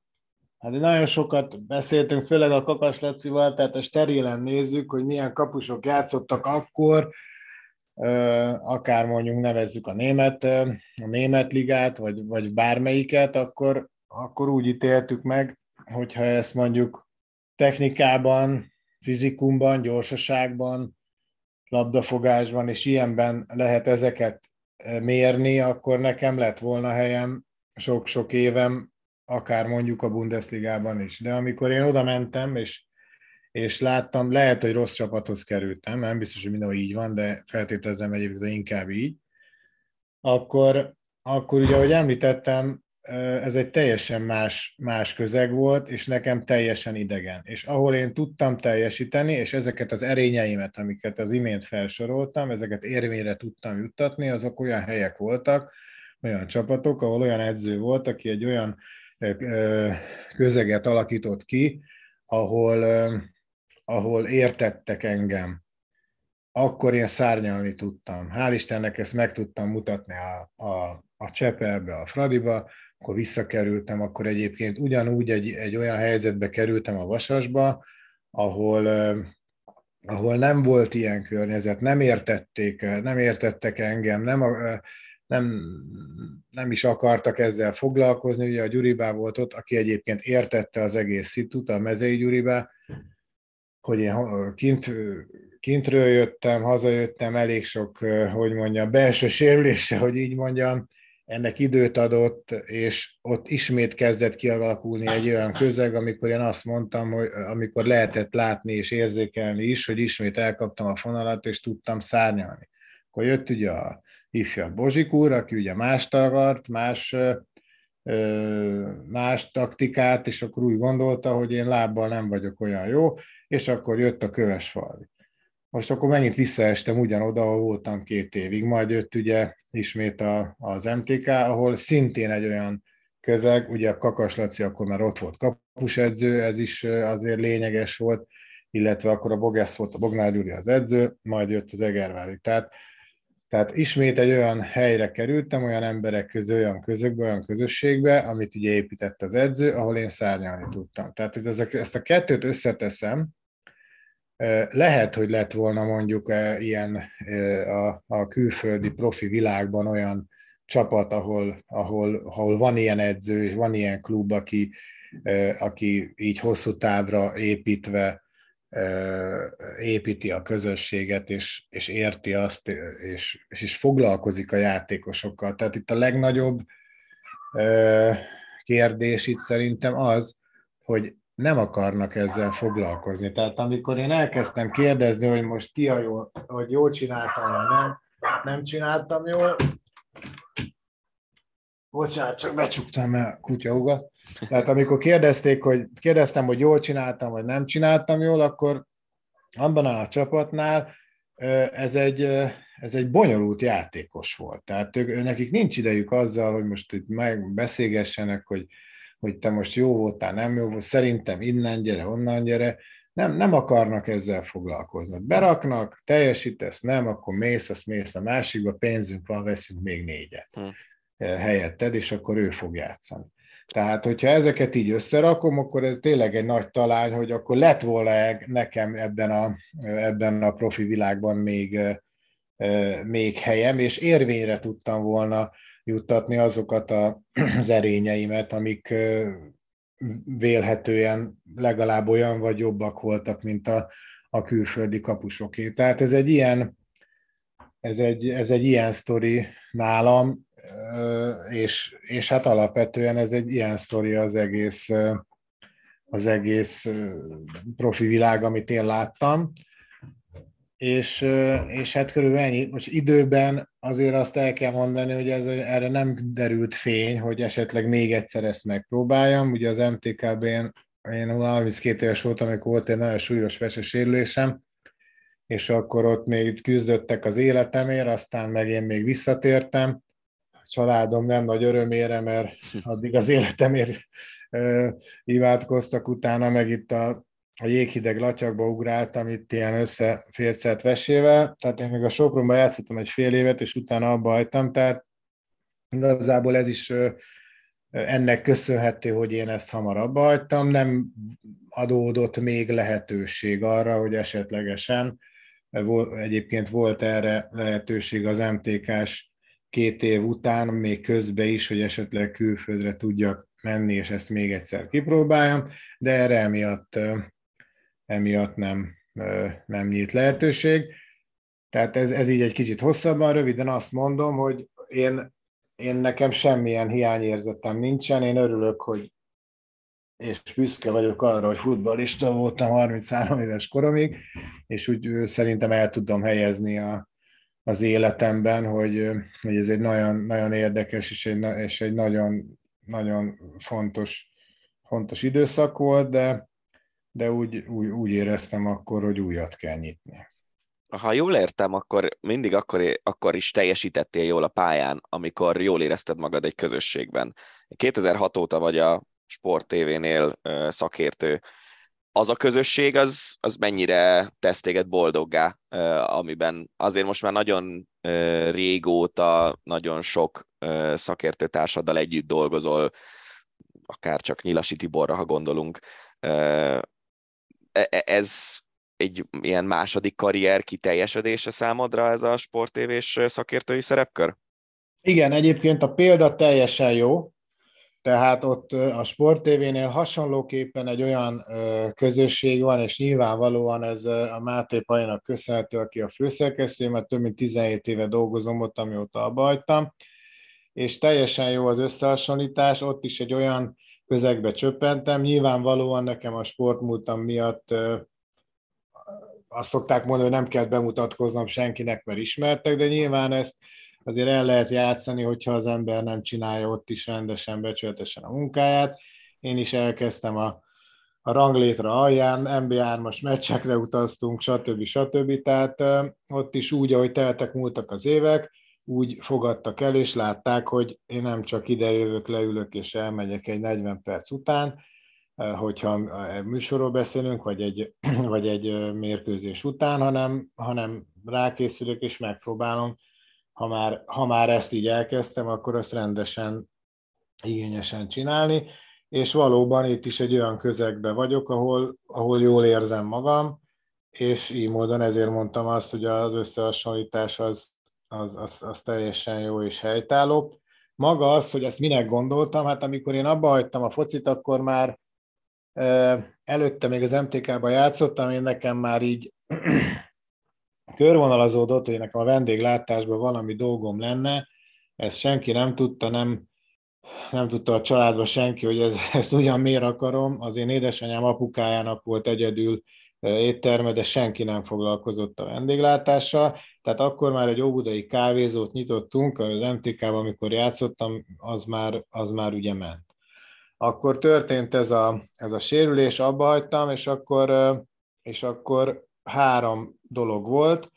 Hát nagyon sokat beszéltünk, főleg a Kakas Lacival, tehát a sterilen nézzük, hogy milyen kapusok játszottak akkor, akár mondjuk nevezzük a német, a német ligát, vagy, vagy bármelyiket, akkor, akkor úgy ítéltük meg, hogyha ezt mondjuk technikában, fizikumban, gyorsaságban, labdafogásban és ilyenben lehet ezeket mérni, akkor nekem lett volna helyem sok-sok évem akár mondjuk a Bundesligában is. De amikor én oda mentem, és, és láttam, lehet, hogy rossz csapathoz kerültem, nem biztos, hogy mindenhol így van, de feltételezem egyébként, hogy inkább így, akkor, akkor ugye, ahogy említettem, ez egy teljesen más, más közeg volt, és nekem teljesen idegen. És ahol én tudtam teljesíteni, és ezeket az erényeimet, amiket az imént felsoroltam, ezeket érvényre tudtam juttatni, azok olyan helyek voltak, olyan csapatok, ahol olyan edző volt, aki egy olyan közeget alakított ki, ahol, ahol értettek engem. Akkor én szárnyalni tudtam. Hál' Istennek ezt meg tudtam mutatni a, a, a Csepelbe, a Fradiba, akkor visszakerültem, akkor egyébként ugyanúgy egy, egy olyan helyzetbe kerültem a Vasasba, ahol, ahol nem volt ilyen környezet, nem értették, nem értettek engem, nem, nem, nem is akartak ezzel foglalkozni. Ugye a Gyuribá volt ott, aki egyébként értette az egész szitut, a mezei Gyuribá, hogy én kint, kintről jöttem, hazajöttem, elég sok, hogy mondjam, belső sérülése, hogy így mondjam, ennek időt adott, és ott ismét kezdett kialakulni egy olyan közeg, amikor én azt mondtam, hogy amikor lehetett látni és érzékelni is, hogy ismét elkaptam a fonalat, és tudtam szárnyalni. Akkor jött ugye a ifjabb Bozsik úr, aki ugye más tagart, más, más taktikát, és akkor úgy gondolta, hogy én lábbal nem vagyok olyan jó, és akkor jött a kövesfalvi. Most akkor mennyit visszaestem ugyanoda, ahol voltam két évig, majd jött ugye ismét a, az MTK, ahol szintén egy olyan közeg, ugye a Kakas Laci akkor már ott volt kapusedző, ez is azért lényeges volt, illetve akkor a Bogász volt, a Bognár Gyuri az edző, majd jött az Egervári. Tehát Tehát ismét egy olyan helyre kerültem, olyan emberek közé, olyan közökbe, olyan közösségbe, amit ugye épített az edző, ahol én szárnyalni tudtam. Tehát, hogy ezek, ezt a kettőt összeteszem, lehet, hogy lett volna mondjuk ilyen a, a külföldi profi világban olyan csapat, ahol, ahol, ahol van ilyen edző, és van ilyen klub, aki, aki így hosszú távra építve építi a közösséget, és, és érti azt, és, és is foglalkozik a játékosokkal. Tehát itt a legnagyobb kérdés itt szerintem az, hogy nem akarnak ezzel foglalkozni. Tehát amikor én elkezdtem kérdezni, hogy most ki a jó, hogy jól csináltam, vagy nem, nem csináltam jól, bocsánat, csak becsuktam, mert kutya ugat. Tehát amikor kérdezték, hogy kérdeztem, hogy jól csináltam, vagy nem csináltam jól, akkor abban a csapatnál ez egy, ez egy bonyolult játékos volt. Tehát ők, nekik nincs idejük azzal, hogy most itt megbeszélgessenek, hogy, hogy te most jó voltál, nem jó volt, szerintem innen gyere, onnan gyere. Nem, nem akarnak ezzel foglalkozni. Beraknak, teljesítesz, nem, akkor mész, azt mész a másikba, pénzünk van, veszünk még négyet hm. helyetted, és akkor ő fog játszani. Tehát, hogyha ezeket így összerakom, akkor ez tényleg egy nagy talány, hogy akkor lett volna nekem ebben a, ebben a profi világban még, még helyem, és érvényre tudtam volna juttatni azokat az erényeimet, amik vélhetően legalább olyan vagy jobbak voltak, mint a, a külföldi kapusoké. Tehát ez egy ilyen, ez egy, ez egy ilyen sztori nálam, és, és hát alapvetően ez egy ilyen sztori az egész, az egész profi világ, amit én láttam. És, és hát körülbelül ennyi. Most időben azért azt el kell mondani, hogy ez, erre nem derült fény, hogy esetleg még egyszer ezt megpróbáljam. Ugye az MTKB-n én 32 éves voltam, amikor volt egy nagyon súlyos vesesérülésem, és akkor ott még küzdöttek az életemért, aztán meg én még visszatértem, családom nem nagy örömére, mert addig az életemért imádkoztak, utána meg itt a, a jéghideg latyakba ugráltam itt ilyen összefércelt vesével, tehát én még a Sopronban játszottam egy fél évet, és utána abba hagytam, tehát igazából ez is ennek köszönhető, hogy én ezt hamarabb hagytam, nem adódott még lehetőség arra, hogy esetlegesen, egyébként volt erre lehetőség az MTK-s két év után, még közben is, hogy esetleg külföldre tudjak menni, és ezt még egyszer kipróbáljam, de erre emiatt, emiatt nem, nem nyílt lehetőség. Tehát ez, ez így egy kicsit hosszabban, röviden azt mondom, hogy én, én nekem semmilyen hiányérzetem nincsen, én örülök, hogy és büszke vagyok arra, hogy futballista voltam 33 éves koromig, és úgy szerintem el tudom helyezni a, az életemben, hogy, hogy ez egy nagyon, nagyon érdekes és egy, és egy nagyon, nagyon fontos, fontos időszak volt, de, de úgy, úgy, úgy éreztem akkor, hogy újat kell nyitni. Ha jól értem, akkor mindig akkor, akkor is teljesítettél jól a pályán, amikor jól érezted magad egy közösségben. 2006 óta vagy a Sport TV-nél szakértő az a közösség, az, az mennyire tesz téged boldoggá, amiben azért most már nagyon régóta, nagyon sok szakértőtársaddal együtt dolgozol, akár csak Nyilasi Tiborra, ha gondolunk. E, e, ez egy ilyen második karrier kiteljesedése számodra ez a sportévés szakértői szerepkör? Igen, egyébként a példa teljesen jó, tehát ott a Sport TV-nél hasonlóképpen egy olyan közösség van, és nyilvánvalóan ez a Máté Pajnak köszönhető, aki a főszerkesztő, mert több mint 17 éve dolgozom ott, amióta abba hagytam, és teljesen jó az összehasonlítás, ott is egy olyan közegbe csöppentem, nyilvánvalóan nekem a sportmúltam miatt azt szokták mondani, hogy nem kell bemutatkoznom senkinek, mert ismertek, de nyilván ezt azért el lehet játszani, hogyha az ember nem csinálja ott is rendesen, becsületesen a munkáját. Én is elkezdtem a, a ranglétra alján, NBA-3-as meccsekre utaztunk, stb. stb. Tehát ott is úgy, ahogy teltek múltak az évek, úgy fogadtak el, és látták, hogy én nem csak ide jövök, leülök és elmegyek egy 40 perc után, hogyha műsorról beszélünk, vagy egy, vagy egy mérkőzés után, hanem, hanem rákészülök és megpróbálom. Ha már, ha már ezt így elkezdtem, akkor azt rendesen, igényesen csinálni, és valóban itt is egy olyan közegben vagyok, ahol, ahol jól érzem magam, és így módon ezért mondtam azt, hogy az összehasonlítás az, az, az, az teljesen jó és helytálló. Maga az, hogy ezt minek gondoltam, hát amikor én abba hagytam a focit, akkor már előtte még az MTK-ban játszottam, én nekem már így körvonalazódott, hogy nekem a vendéglátásban valami dolgom lenne, ezt senki nem tudta, nem, nem tudta a családban senki, hogy ez, ezt ugyan miért akarom. Az én édesanyám apukájának volt egyedül étterme, de senki nem foglalkozott a vendéglátással. Tehát akkor már egy óbudai kávézót nyitottunk, az MTK-ban, amikor játszottam, az már, az már ugye ment. Akkor történt ez a, ez a sérülés, abba hagytam, és akkor, és akkor három dolog volt.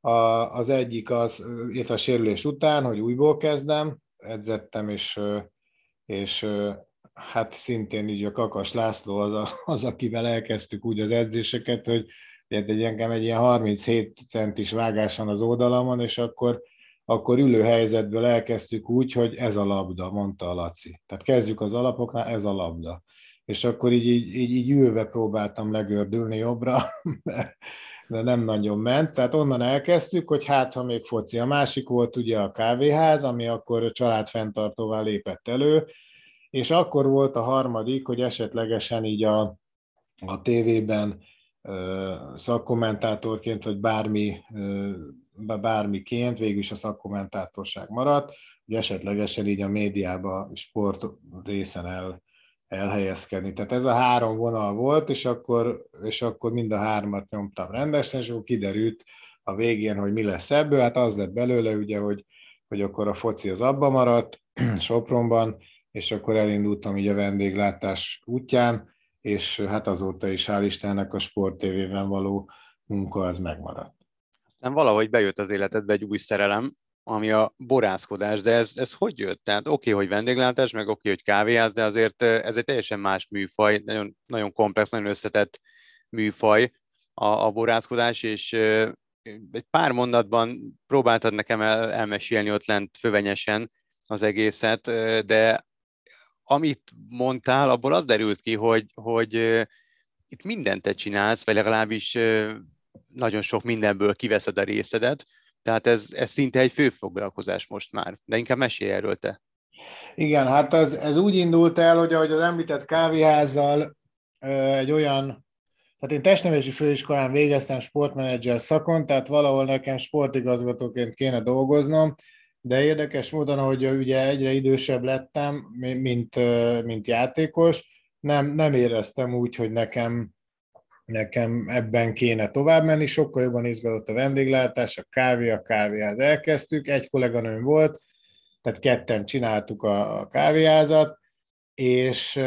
A, az egyik az, itt a sérülés után, hogy újból kezdem, edzettem, és, és hát szintén így a Kakas László az, a, az akivel elkezdtük úgy az edzéseket, hogy egy engem egy ilyen 37 centis vágás van az oldalamon, és akkor, akkor ülő helyzetből elkezdtük úgy, hogy ez a labda, mondta a Laci. Tehát kezdjük az alapoknál, ez a labda. És akkor így, így, így, így ülve próbáltam legördülni jobbra, de nem nagyon ment. Tehát onnan elkezdtük, hogy hát, ha még foci. A másik volt ugye a kávéház, ami akkor családfenntartóval lépett elő, és akkor volt a harmadik, hogy esetlegesen így a, a tévében szakkommentátorként, vagy bármi, bármiként, végül is a szakkommentátorság maradt, hogy esetlegesen így a médiába, sport részen el, elhelyezkedni. Tehát ez a három vonal volt, és akkor, és akkor mind a hármat nyomtam rendesen, és akkor kiderült a végén, hogy mi lesz ebből. Hát az lett belőle, ugye, hogy, hogy akkor a foci az abba maradt Sopronban, és akkor elindultam így a vendéglátás útján, és hát azóta is hál' Istennek a Sport TV-ben való munka az megmaradt. Aztán valahogy bejött az életedbe egy új szerelem, ami a borászkodás, de ez, ez hogy jött? Tehát oké, hogy vendéglátás, meg oké, hogy kávéház, de azért ez egy teljesen más műfaj, nagyon, nagyon komplex, nagyon összetett műfaj a, a borászkodás, és egy pár mondatban próbáltad nekem el, elmesélni ott lent fövenyesen az egészet, de amit mondtál, abból az derült ki, hogy, hogy itt mindent te csinálsz, vagy legalábbis nagyon sok mindenből kiveszed a részedet, tehát ez, ez szinte egy főfoglalkozás most már, de inkább mesélj erről te. Igen, hát ez, ez úgy indult el, hogy ahogy az említett kávéházzal egy olyan, tehát én testnevelési főiskolán végeztem sportmenedzser szakon, tehát valahol nekem sportigazgatóként kéne dolgoznom, de érdekes módon, hogy ugye egyre idősebb lettem, mint, mint játékos, nem, nem éreztem úgy, hogy nekem, nekem ebben kéne tovább menni, sokkal jobban izgatott a vendéglátás, a kávé, a kávéház elkezdtük, egy kolléganőm volt, tehát ketten csináltuk a, a kávéházat, és,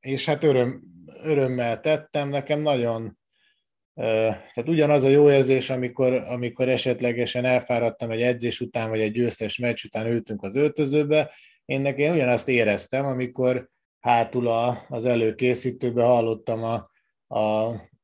és hát öröm, örömmel tettem, nekem nagyon tehát ugyanaz a jó érzés, amikor, amikor esetlegesen elfáradtam egy edzés után, vagy egy győztes meccs után ültünk az öltözőbe, én ugyanazt éreztem, amikor hátul a, az előkészítőbe hallottam a, a,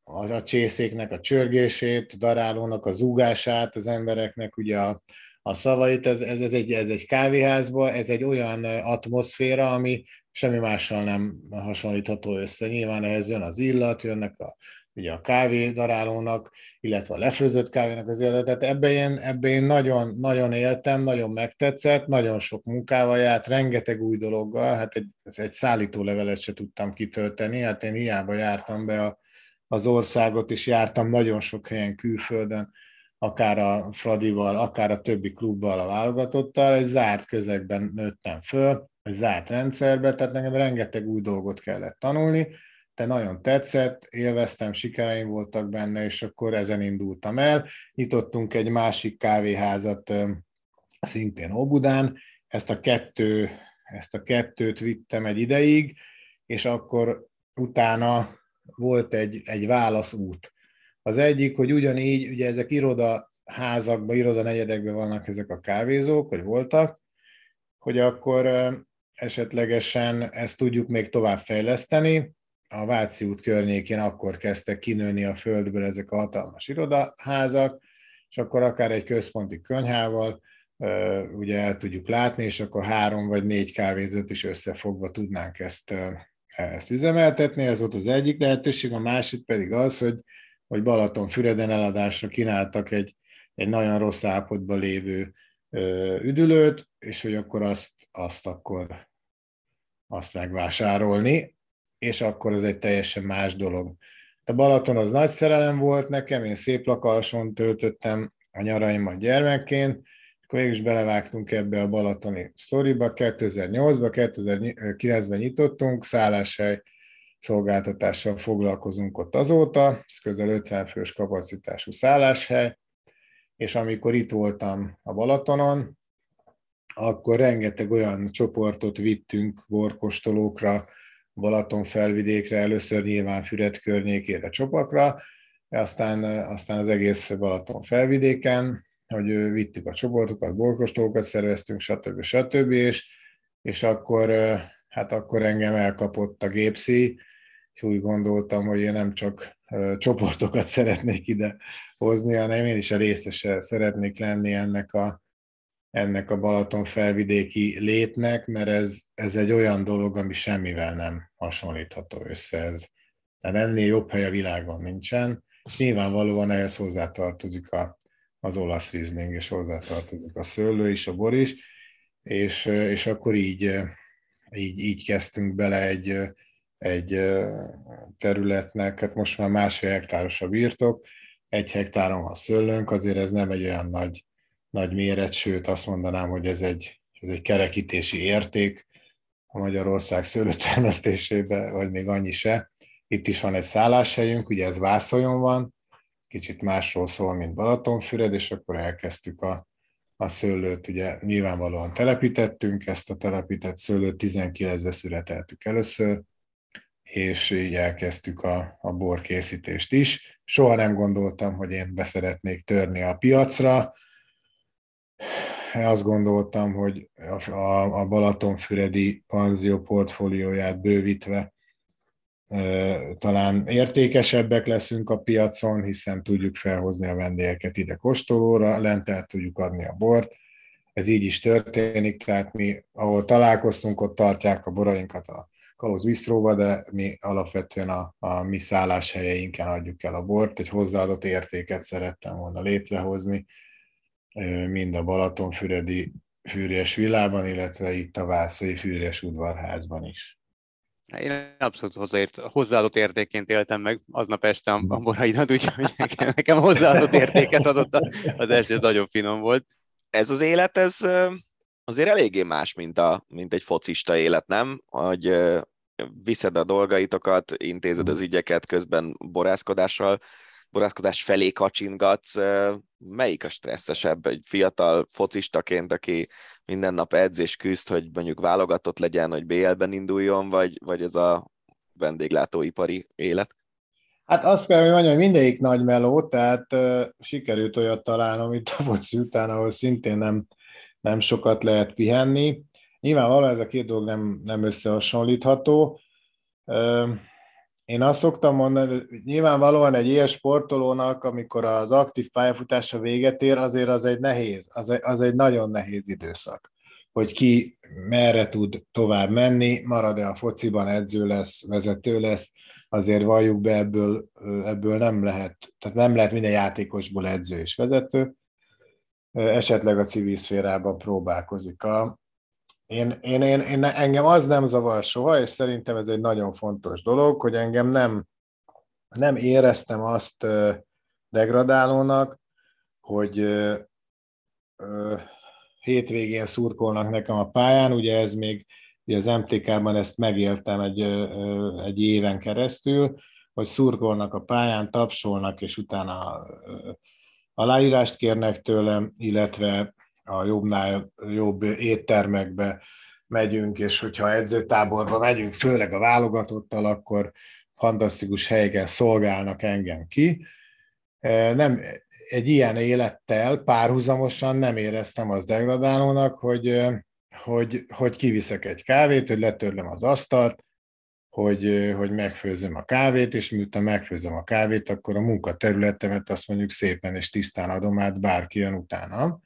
a, a csészéknek a csörgését, a darálónak a zúgását, az embereknek ugye a, a szavait, ez, ez, ez, egy, ez egy kávéházba, ez egy olyan atmoszféra, ami semmi mással nem hasonlítható össze. Nyilván ez jön az illat, jönnek a ugye a kávé darálónak, illetve a lefőzött kávénak az életet. Ebben én, ebben én nagyon, nagyon éltem, nagyon megtetszett, nagyon sok munkával járt, rengeteg új dologgal, hát egy, egy szállítólevelet se tudtam kitölteni, hát én hiába jártam be a, az országot, és jártam nagyon sok helyen külföldön, akár a Fradival, akár a többi klubbal, a válogatottal, egy zárt közegben nőttem föl, egy zárt rendszerbe, tehát nekem rengeteg új dolgot kellett tanulni, de nagyon tetszett, élveztem, sikereim voltak benne, és akkor ezen indultam el. Nyitottunk egy másik kávéházat szintén Óbudán, ezt a, kettő, ezt a kettőt vittem egy ideig, és akkor utána volt egy, egy válaszút. Az egyik, hogy ugyanígy, ugye ezek irodaházakban, irodanegyedekben vannak ezek a kávézók, vagy voltak, hogy akkor esetlegesen ezt tudjuk még tovább fejleszteni, a Váci út környékén akkor kezdtek kinőni a földből ezek a hatalmas irodaházak, és akkor akár egy központi könyhával, ugye el tudjuk látni, és akkor három vagy négy kávézőt is összefogva tudnánk ezt, ezt üzemeltetni. Ez volt az egyik lehetőség, a másik pedig az, hogy, hogy Balatonfüreden eladásra kínáltak egy, egy nagyon rossz állapotban lévő üdülőt, és hogy akkor azt, azt akkor azt megvásárolni, és akkor ez egy teljesen más dolog. A Balaton az nagy szerelem volt nekem, én szép lakalson töltöttem a nyaraimat gyermekként, akkor mégis belevágtunk ebbe a balatoni sztoriba. 2008-ban, 2009-ben nyitottunk, szálláshely szolgáltatással foglalkozunk ott azóta, ez közel 50 fős kapacitású szálláshely, és amikor itt voltam a Balatonon, akkor rengeteg olyan csoportot vittünk borkostolókra, Balaton felvidékre, először nyilván Füred környékére csopakra, aztán, aztán az egész Balaton felvidéken, hogy vittük a csoportokat, borkostolókat szerveztünk, stb. stb. És, és akkor, hát akkor engem elkapott a gépszi, és úgy gondoltam, hogy én nem csak csoportokat szeretnék ide hozni, hanem én is a részese szeretnék lenni ennek a, ennek a Balaton felvidéki létnek, mert ez, ez egy olyan dolog, ami semmivel nem hasonlítható össze. Ez, tehát ennél jobb hely a világon nincsen. Nyilvánvalóan ehhez hozzátartozik a, az olasz rizling, és hozzátartozik a szőlő is, a bor is, és, és akkor így, így, így kezdtünk bele egy, egy területnek, hát most már másfél hektáros a birtok, egy hektáron van szőlőnk, azért ez nem egy olyan nagy, nagy méret, sőt azt mondanám, hogy ez egy, ez egy kerekítési érték a Magyarország szőlőtermesztésébe, vagy még annyi se. Itt is van egy szálláshelyünk, ugye ez Vászoljon van, kicsit másról szól, mint Balatonfüred, és akkor elkezdtük a, a szőlőt, ugye nyilvánvalóan telepítettünk, ezt a telepített szőlőt 19-ben születeltük először, és így elkezdtük a, a borkészítést is. Soha nem gondoltam, hogy én beszeretnék törni a piacra. Azt gondoltam, hogy a, a, Balatonfüredi panzió portfólióját bővítve talán értékesebbek leszünk a piacon, hiszen tudjuk felhozni a vendégeket ide kóstolóra, lent el tudjuk adni a bort. Ez így is történik, tehát mi, ahol találkoztunk, ott tartják a borainkat a Kalóz Bistróba, de mi alapvetően a, a mi szálláshelyeinken adjuk el a bort, egy hozzáadott értéket szerettem volna létrehozni, mind a Balatonfüredi fűrjes villában, illetve itt a Vászai fűrjes udvarházban is. Én abszolút hozzáért, hozzáadott értékként éltem meg aznap este a boraidat, úgyhogy nekem, nekem hozzáadott értéket adott az este, ez nagyon finom volt. Ez az élet, ez azért eléggé más, mint, a, mint egy focista élet, nem? Hogy viszed a dolgaitokat, intézed az ügyeket, közben borászkodással, borászkodás felé kacsingatsz. Melyik a stresszesebb egy fiatal focistaként, aki minden nap edz és küzd, hogy mondjuk válogatott legyen, hogy BL-ben induljon, vagy, vagy ez a vendéglátóipari élet? Hát azt kell, hogy mondjam, hogy mindegyik nagy meló, tehát uh, sikerült olyat találnom itt a foci után, ahol szintén nem, nem sokat lehet pihenni. Nyilvánvalóan ez a két dolog nem, nem összehasonlítható. Én azt szoktam mondani, hogy nyilvánvalóan egy ilyen sportolónak, amikor az aktív pályafutása véget ér, azért az egy nehéz, az egy, az egy nagyon nehéz időszak. Hogy ki merre tud tovább menni, marad-e a fociban, edző lesz, vezető lesz, azért valljuk be, ebből, ebből nem lehet, tehát nem lehet minden játékosból edző és vezető, esetleg a civil szférában próbálkozik. A, én, én, én, én, engem az nem zavar soha, és szerintem ez egy nagyon fontos dolog, hogy engem nem, nem éreztem azt degradálónak, hogy hétvégén szurkolnak nekem a pályán, ugye ez még ugye az MTK-ban ezt megéltem egy, egy éven keresztül, hogy szurkolnak a pályán, tapsolnak, és utána aláírást kérnek tőlem, illetve a jobbnál jobb éttermekbe megyünk, és hogyha edzőtáborba megyünk, főleg a válogatottal, akkor fantasztikus helyeken szolgálnak engem ki. E, nem, egy ilyen élettel párhuzamosan nem éreztem az degradálónak, hogy, e, hogy, hogy kiviszek egy kávét, hogy letörlöm az asztalt, hogy, e, hogy megfőzöm a kávét, és miután megfőzöm a kávét, akkor a munkaterületemet azt mondjuk szépen és tisztán adom át bárki jön utána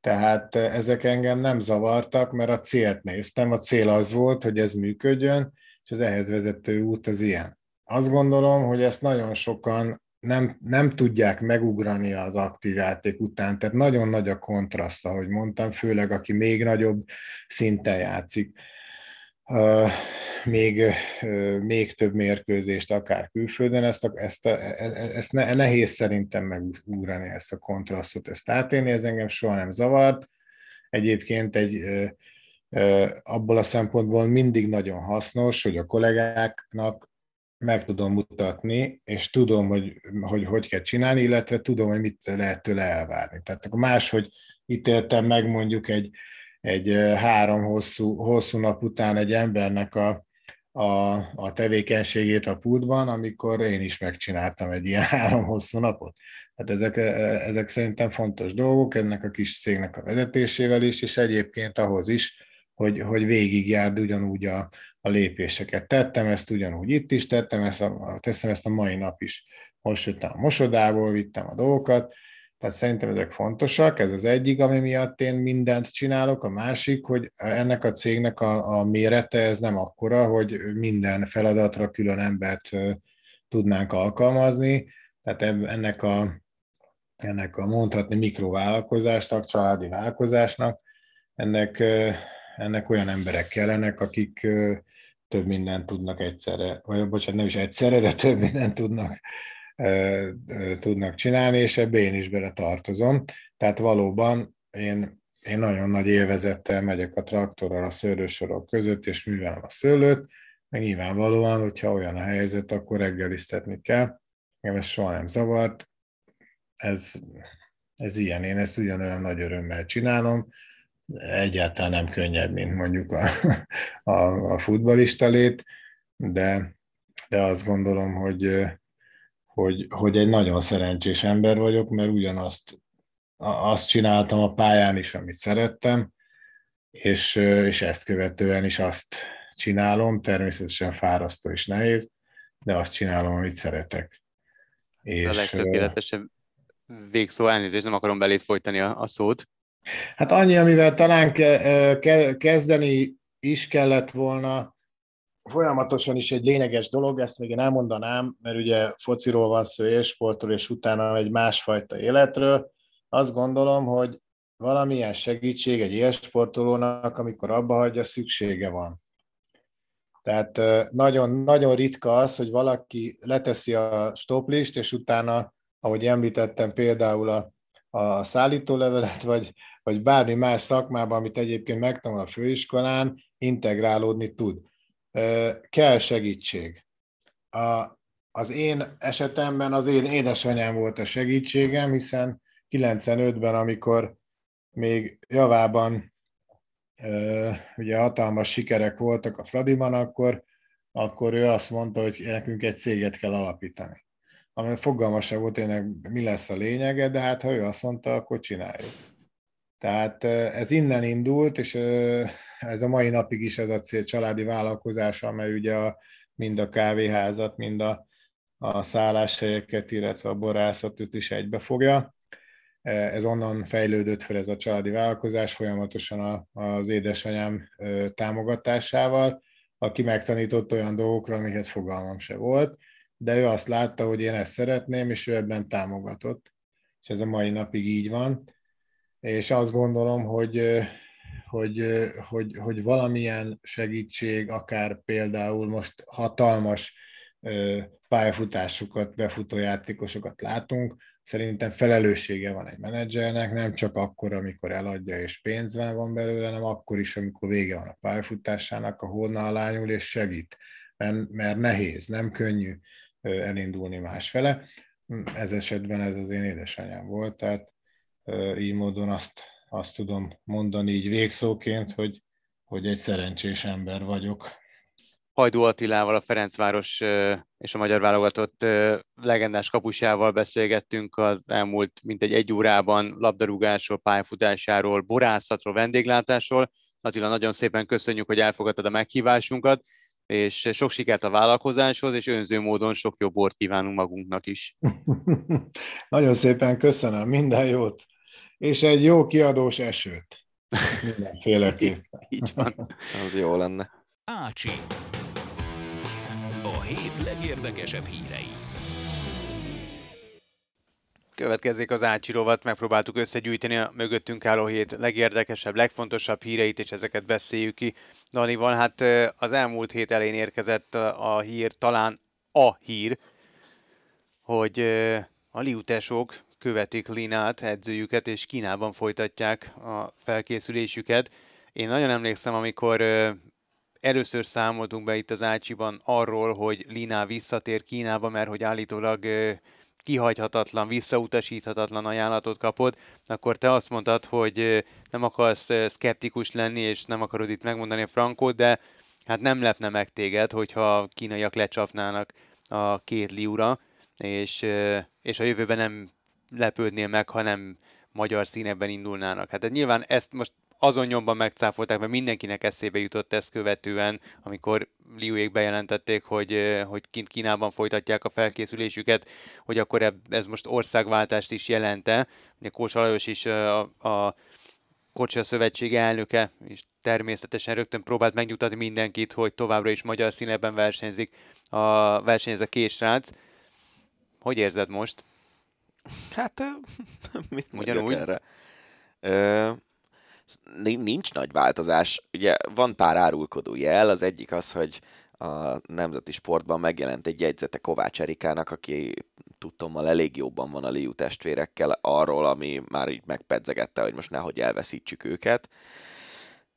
Tehát ezek engem nem zavartak, mert a célt néztem. A cél az volt, hogy ez működjön, és az ehhez vezető út az ilyen. Azt gondolom, hogy ezt nagyon sokan nem, nem tudják megugrani az aktív játék után, tehát nagyon nagy a kontraszt, ahogy mondtam, főleg aki még nagyobb szinten játszik, még, még több mérkőzést akár külföldön, ezt, a, ezt, a, e, e, ezt ne, nehéz szerintem megugrani ezt a kontrasztot, ezt átélni, ez engem soha nem zavart. Egyébként egy abból a szempontból mindig nagyon hasznos, hogy a kollégáknak meg tudom mutatni, és tudom, hogy, hogy hogy kell csinálni, illetve tudom, hogy mit lehet tőle elvárni. Tehát akkor máshogy ítéltem meg mondjuk egy, egy három hosszú, hosszú nap után egy embernek a, a, a tevékenységét a pultban, amikor én is megcsináltam egy ilyen három hosszú napot. Hát ezek, ezek szerintem fontos dolgok, ennek a kis cégnek a vezetésével is, és egyébként ahhoz is, hogy, hogy végigjárd ugyanúgy a, a lépéseket. Tettem ezt ugyanúgy itt is, tettem ezt a, teszem ezt a mai nap is. Most jöttem a mosodából, vittem a dolgokat, tehát szerintem ezek fontosak, ez az egyik, ami miatt én mindent csinálok, a másik, hogy ennek a cégnek a, a mérete ez nem akkora, hogy minden feladatra külön embert tudnánk alkalmazni, tehát ennek a, ennek a mondhatni mikrovállalkozásnak, családi vállalkozásnak, ennek, ennek olyan emberek kellenek, akik több mindent tudnak egyszerre, vagy bocsánat, nem is egyszerre, de több mindent tudnak, tudnak csinálni, és ebbe én is bele tartozom. Tehát valóban én, én nagyon nagy élvezettel megyek a traktorral a szőlősorok között, és művelem a szőlőt, meg nyilvánvalóan, hogyha olyan a helyzet, akkor reggelisztetni kell. Engem ez soha nem zavart. Ez, ez ilyen, én ezt ugyanolyan nagy örömmel csinálom, egyáltalán nem könnyebb, mint mondjuk a, a, a futbalista lét, de, de azt gondolom, hogy, hogy, hogy egy nagyon szerencsés ember vagyok, mert ugyanazt azt csináltam a pályán is, amit szerettem, és, és ezt követően is azt csinálom, természetesen fárasztó és nehéz, de azt csinálom, amit szeretek. És, a legtökéletesebb végszó, elnézést, nem akarom belét folytani a, a szót, Hát annyi, amivel talán ke, ke, kezdeni is kellett volna, folyamatosan is egy lényeges dolog, ezt még én elmondanám, mert ugye fociról van szó, élsportról, és utána egy másfajta életről. Azt gondolom, hogy valamilyen segítség egy élsportolónak, amikor abba hagyja, szüksége van. Tehát nagyon, nagyon ritka az, hogy valaki leteszi a stoplist, és utána, ahogy említettem, például a a szállítólevelet, vagy, vagy bármi más szakmában, amit egyébként megtanul a főiskolán, integrálódni tud. Kell segítség. A, az én esetemben az én édesanyám volt a segítségem, hiszen 95-ben, amikor még javában ugye hatalmas sikerek voltak a Fradiban, akkor, akkor ő azt mondta, hogy nekünk egy céget kell alapítani ami fogalma sem volt tényleg, mi lesz a lényege, de hát ha ő azt mondta, akkor csináljuk. Tehát ez innen indult, és ez a mai napig is ez a cél családi vállalkozás, amely ugye a, mind a kávéházat, mind a, a szálláshelyeket, illetve a borászatot is egybefogja. Ez onnan fejlődött fel ez a családi vállalkozás folyamatosan az édesanyám támogatásával, aki megtanított olyan dolgokra, amihez fogalmam se volt de ő azt látta, hogy én ezt szeretném, és ő ebben támogatott. És ez a mai napig így van. És azt gondolom, hogy, hogy, hogy, hogy valamilyen segítség, akár például most hatalmas pályafutásokat, befutó játékosokat látunk, szerintem felelőssége van egy menedzsernek, nem csak akkor, amikor eladja és pénz van belőle, hanem akkor is, amikor vége van a pályafutásának, a hóna alányul és segít. Mert, mert nehéz, nem könnyű elindulni másfele. Ez esetben ez az én édesanyám volt, tehát így módon azt, azt tudom mondani így végszóként, hogy, hogy egy szerencsés ember vagyok. Hajdú Attilával, a Ferencváros és a magyar válogatott legendás kapusával beszélgettünk az elmúlt mintegy egy órában labdarúgásról, pályafutásáról, borászatról, vendéglátásról. Attila, nagyon szépen köszönjük, hogy elfogadtad a meghívásunkat, és sok sikert a vállalkozáshoz, és önző módon sok jobb bort kívánunk magunknak is. Nagyon szépen köszönöm, minden jót, és egy jó kiadós esőt. Mindenféleképpen. Így van. Az jó lenne. Ácsi. A hét legérdekesebb hírei. Következik az Ácsi rovat, megpróbáltuk összegyűjteni a mögöttünk álló hét legérdekesebb, legfontosabb híreit, és ezeket beszéljük ki. Danival, hát az elmúlt hét elén érkezett a hír, talán a hír, hogy a liutesok követik Linát, edzőjüket, és Kínában folytatják a felkészülésüket. Én nagyon emlékszem, amikor először számoltunk be itt az Ácsiban arról, hogy Lina visszatér Kínába, mert hogy állítólag kihagyhatatlan, visszautasíthatatlan ajánlatot kapod, akkor te azt mondtad, hogy nem akarsz szkeptikus lenni, és nem akarod itt megmondani a frankót, de hát nem lepne meg téged, hogyha kínaiak lecsapnának a két liúra, és, és a jövőben nem lepődnél meg, ha nem magyar színekben indulnának. Hát nyilván ezt most azon nyomban megcáfolták, mert mindenkinek eszébe jutott ezt követően, amikor Liuék bejelentették, hogy, hogy kint Kínában folytatják a felkészülésüket, hogy akkor ez most országváltást is jelente. Ugye Kósa Lajos is a, a Kocsia Szövetség elnöke, és természetesen rögtön próbált megnyugtatni mindenkit, hogy továbbra is magyar színeben versenyzik a versenyez a késrác. Hogy érzed most? Hát, mit mondjak erre? Ö, nincs nagy változás. Ugye van pár árulkodó jel, az egyik az, hogy a nemzeti sportban megjelent egy jegyzete Kovács Erikának, aki tudtommal elég jobban van a Liu testvérekkel arról, ami már így megpedzegette, hogy most nehogy elveszítsük őket.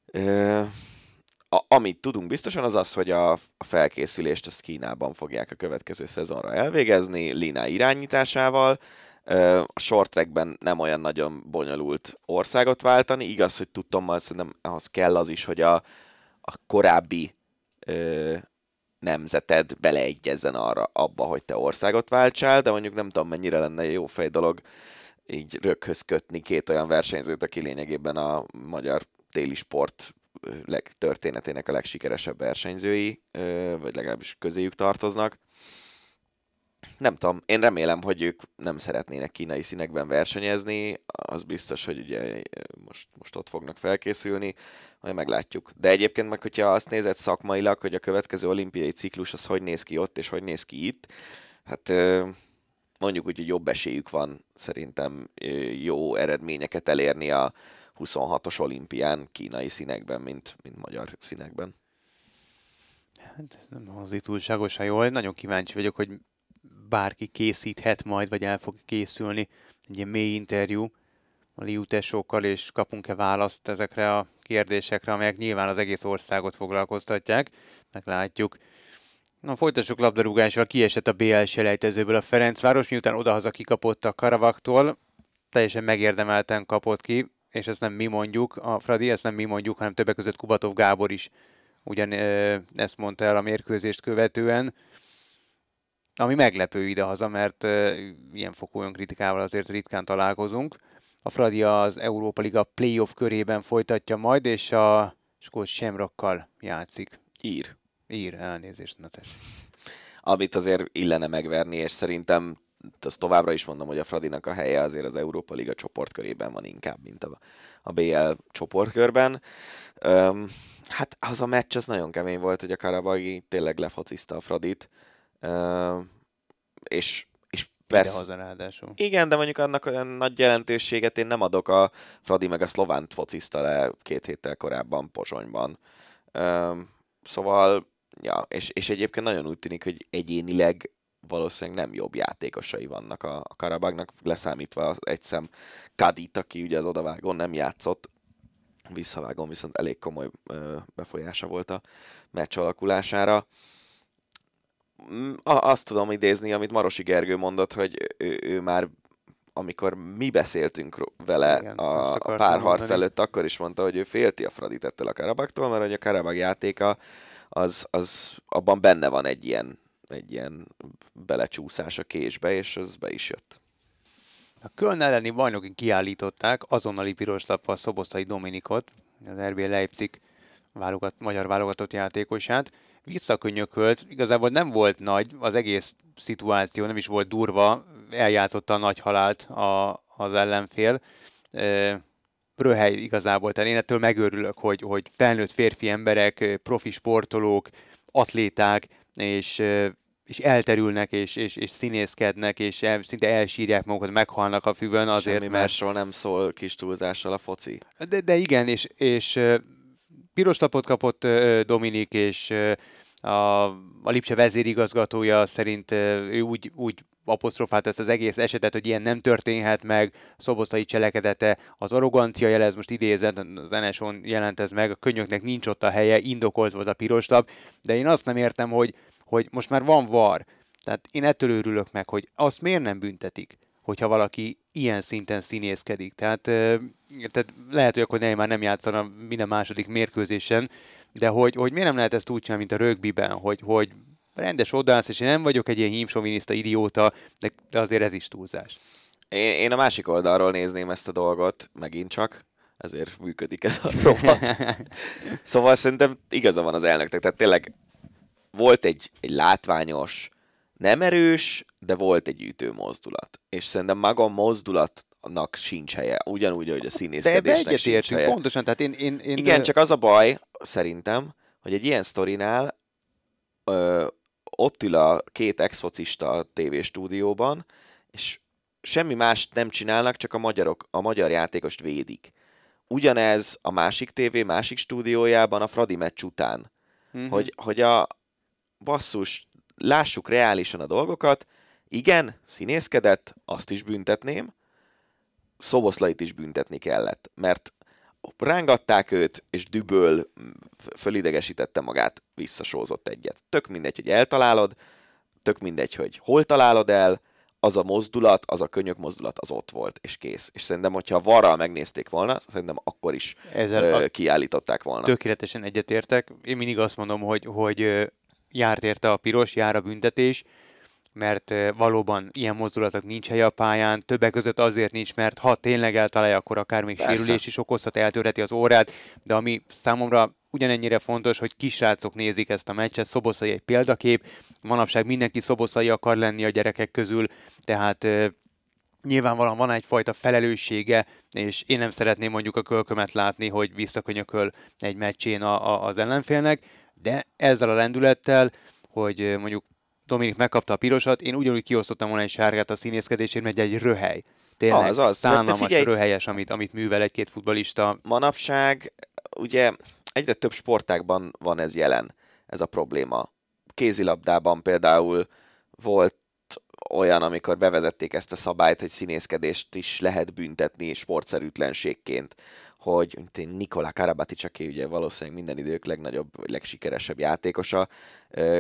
Ö, a, amit tudunk biztosan, az az, hogy a, a felkészülést azt Kínában fogják a következő szezonra elvégezni, Lina irányításával, a short trackben nem olyan nagyon bonyolult országot váltani. Igaz, hogy tudtam, hogy szerintem ahhoz kell az is, hogy a, a korábbi ö, nemzeted beleegyezzen arra, abba, hogy te országot váltsál, de mondjuk nem tudom, mennyire lenne jó fej dolog így röghöz kötni két olyan versenyzőt, aki lényegében a magyar téli sport történetének a legsikeresebb versenyzői, vagy legalábbis közéjük tartoznak nem tudom, én remélem, hogy ők nem szeretnének kínai színekben versenyezni, az biztos, hogy ugye most, most ott fognak felkészülni, majd meglátjuk. De egyébként meg, hogyha azt nézed szakmailag, hogy a következő olimpiai ciklus az hogy néz ki ott, és hogy néz ki itt, hát mondjuk úgy, hogy jobb esélyük van szerintem jó eredményeket elérni a 26-os olimpián kínai színekben, mint, mint magyar színekben. Hát ez nem hangzik túlságosan jól. Nagyon kíváncsi vagyok, hogy bárki készíthet majd, vagy el fog készülni egy ilyen mély interjú a liutesokkal, és kapunk-e választ ezekre a kérdésekre, amelyek nyilván az egész országot foglalkoztatják. Meglátjuk. Na, folytassuk labdarúgással. Kiesett a BL selejtezőből a Ferencváros, miután odahaza kikapott a Karavaktól. Teljesen megérdemelten kapott ki, és ezt nem mi mondjuk, a Fradi, ezt nem mi mondjuk, hanem többek között Kubatov Gábor is ugyan ezt mondta el a mérkőzést követően ami meglepő idehaza, mert ilyen fokú önkritikával azért ritkán találkozunk. A Fradi az Európa Liga playoff körében folytatja majd, és a Skót Semrokkal játszik. Ír. Ír, elnézést, na tessék. Amit azért illene megverni, és szerintem azt továbbra is mondom, hogy a Fradinak a helye azért az Európa Liga csoportkörében van inkább, mint a, a BL csoportkörben. Um, hát az a meccs az nagyon kemény volt, hogy a Karabagi tényleg lefocizta a Fradit és, és persze... ráadásul. Igen, de mondjuk annak olyan nagy jelentőséget én nem adok a Fradi meg a Szlovánt focizta le két héttel korábban Pozsonyban. szóval, ja, és, és egyébként nagyon úgy tűnik, hogy egyénileg valószínűleg nem jobb játékosai vannak a, a Karabagnak, leszámítva az egyszem Kadit, aki ugye az odavágón nem játszott, visszavágón viszont elég komoly ö, befolyása volt a meccs alakulására. Azt tudom idézni, amit Marosi Gergő mondott, hogy ő, ő már amikor mi beszéltünk vele Igen, a, a párharc mondani. előtt, akkor is mondta, hogy ő félti a Fradit ettől a Karabaktól, mert hogy a Karabag játéka az, az abban benne van egy ilyen, egy ilyen belecsúszás a késbe, és az be is jött. A Köln elleni bajnokin kiállították azonnali piros lappal Szobosztai Dominikot, az RB Leipzig válogat, magyar válogatott játékosát, visszakönyökölt, igazából nem volt nagy, az egész szituáció nem is volt durva, eljátszotta a nagy halált a, az ellenfél, röhely igazából. Tehát én ettől megőrülök, hogy, hogy felnőtt férfi emberek, profi sportolók, atléták, és és elterülnek, és, és, és színészkednek, és el, szinte elsírják magukat, meghalnak a füvön azért, Semmi mert... másról nem szól kis túlzással a foci. De, de igen, és, és piros lapot kapott Dominik, és a, a Lipcse vezérigazgatója szerint ő úgy, úgy apostrofált ezt az egész esetet, hogy ilyen nem történhet meg, szobosztai cselekedete, az arrogancia jele, ez most idézett, az NSO-n jelent ez meg, a könyöknek nincs ott a helye, indokolt volt a piros lap, de én azt nem értem, hogy, hogy most már van var, tehát én ettől őrülök meg, hogy azt miért nem büntetik, hogyha valaki ilyen szinten színészkedik. Tehát, tehát lehet, hogy akkor már nem játszana minden második mérkőzésen, de hogy, hogy miért nem lehet ezt úgy csinálni, mint a rögbiben, hogy, hogy rendes odász, és én nem vagyok egy ilyen hímsoviniszta idióta, de, de azért ez is túlzás. Én, én a másik oldalról nézném ezt a dolgot, megint csak, ezért működik ez a rovat. szóval szerintem igaza van az elnöknek, tehát tényleg volt egy, egy látványos, nem erős, de volt egy ütő mozdulat. És szerintem maga a mozdulatnak sincs helye, ugyanúgy, hogy a színészkedésnek de sincs helye. pontosan, tehát én, én, én... Igen, csak az a baj, szerintem, hogy egy ilyen sztorinál ö, ott ül a két exfocista a tévéstúdióban, és semmi más nem csinálnak, csak a magyarok, a magyar játékost védik. Ugyanez a másik tévé, másik stúdiójában a Fradi meccs után. Uh-huh. Hogy, hogy a basszus, lássuk reálisan a dolgokat, igen, színészkedett, azt is büntetném, Szoboszlait is büntetni kellett, mert rángatták őt, és düböl fölidegesítette magát, visszasózott egyet. Tök mindegy, hogy eltalálod, tök mindegy, hogy hol találod el, az a mozdulat, az a könyök mozdulat, az ott volt, és kész. És szerintem, hogyha varral megnézték volna, szerintem akkor is Ezzel ö, kiállították volna. Tökéletesen egyetértek. Én mindig azt mondom, hogy, hogy járt érte a piros, jár a büntetés, mert valóban ilyen mozdulatok nincs helye a pályán, többek között azért nincs, mert ha tényleg eltalálja, akkor akár még Persze. sérülés is okozhat, eltörheti az órát, de ami számomra ugyanennyire fontos, hogy kisrácok nézik ezt a meccset, Szoboszai egy példakép, manapság mindenki Szoboszai akar lenni a gyerekek közül, tehát nyilvánvalóan van egyfajta felelőssége, és én nem szeretném mondjuk a kölkömet látni, hogy visszakönyököl egy meccsén a, a, az ellenfélnek, de ezzel a lendülettel, hogy mondjuk Dominik megkapta a pirosat, én ugyanúgy kiosztottam volna egy sárgát a színészkedésért, mert egy röhely. Tényleg az, az. szánalmas figyelj, röhelyes, amit, amit művel egy-két futbalista. Manapság ugye egyre több sportákban van ez jelen, ez a probléma. Kézilabdában például volt olyan, amikor bevezették ezt a szabályt, hogy színészkedést is lehet büntetni sportszerűtlenségként hogy Nikola Karabatic, aki ugye valószínűleg minden idők legnagyobb, legsikeresebb játékosa,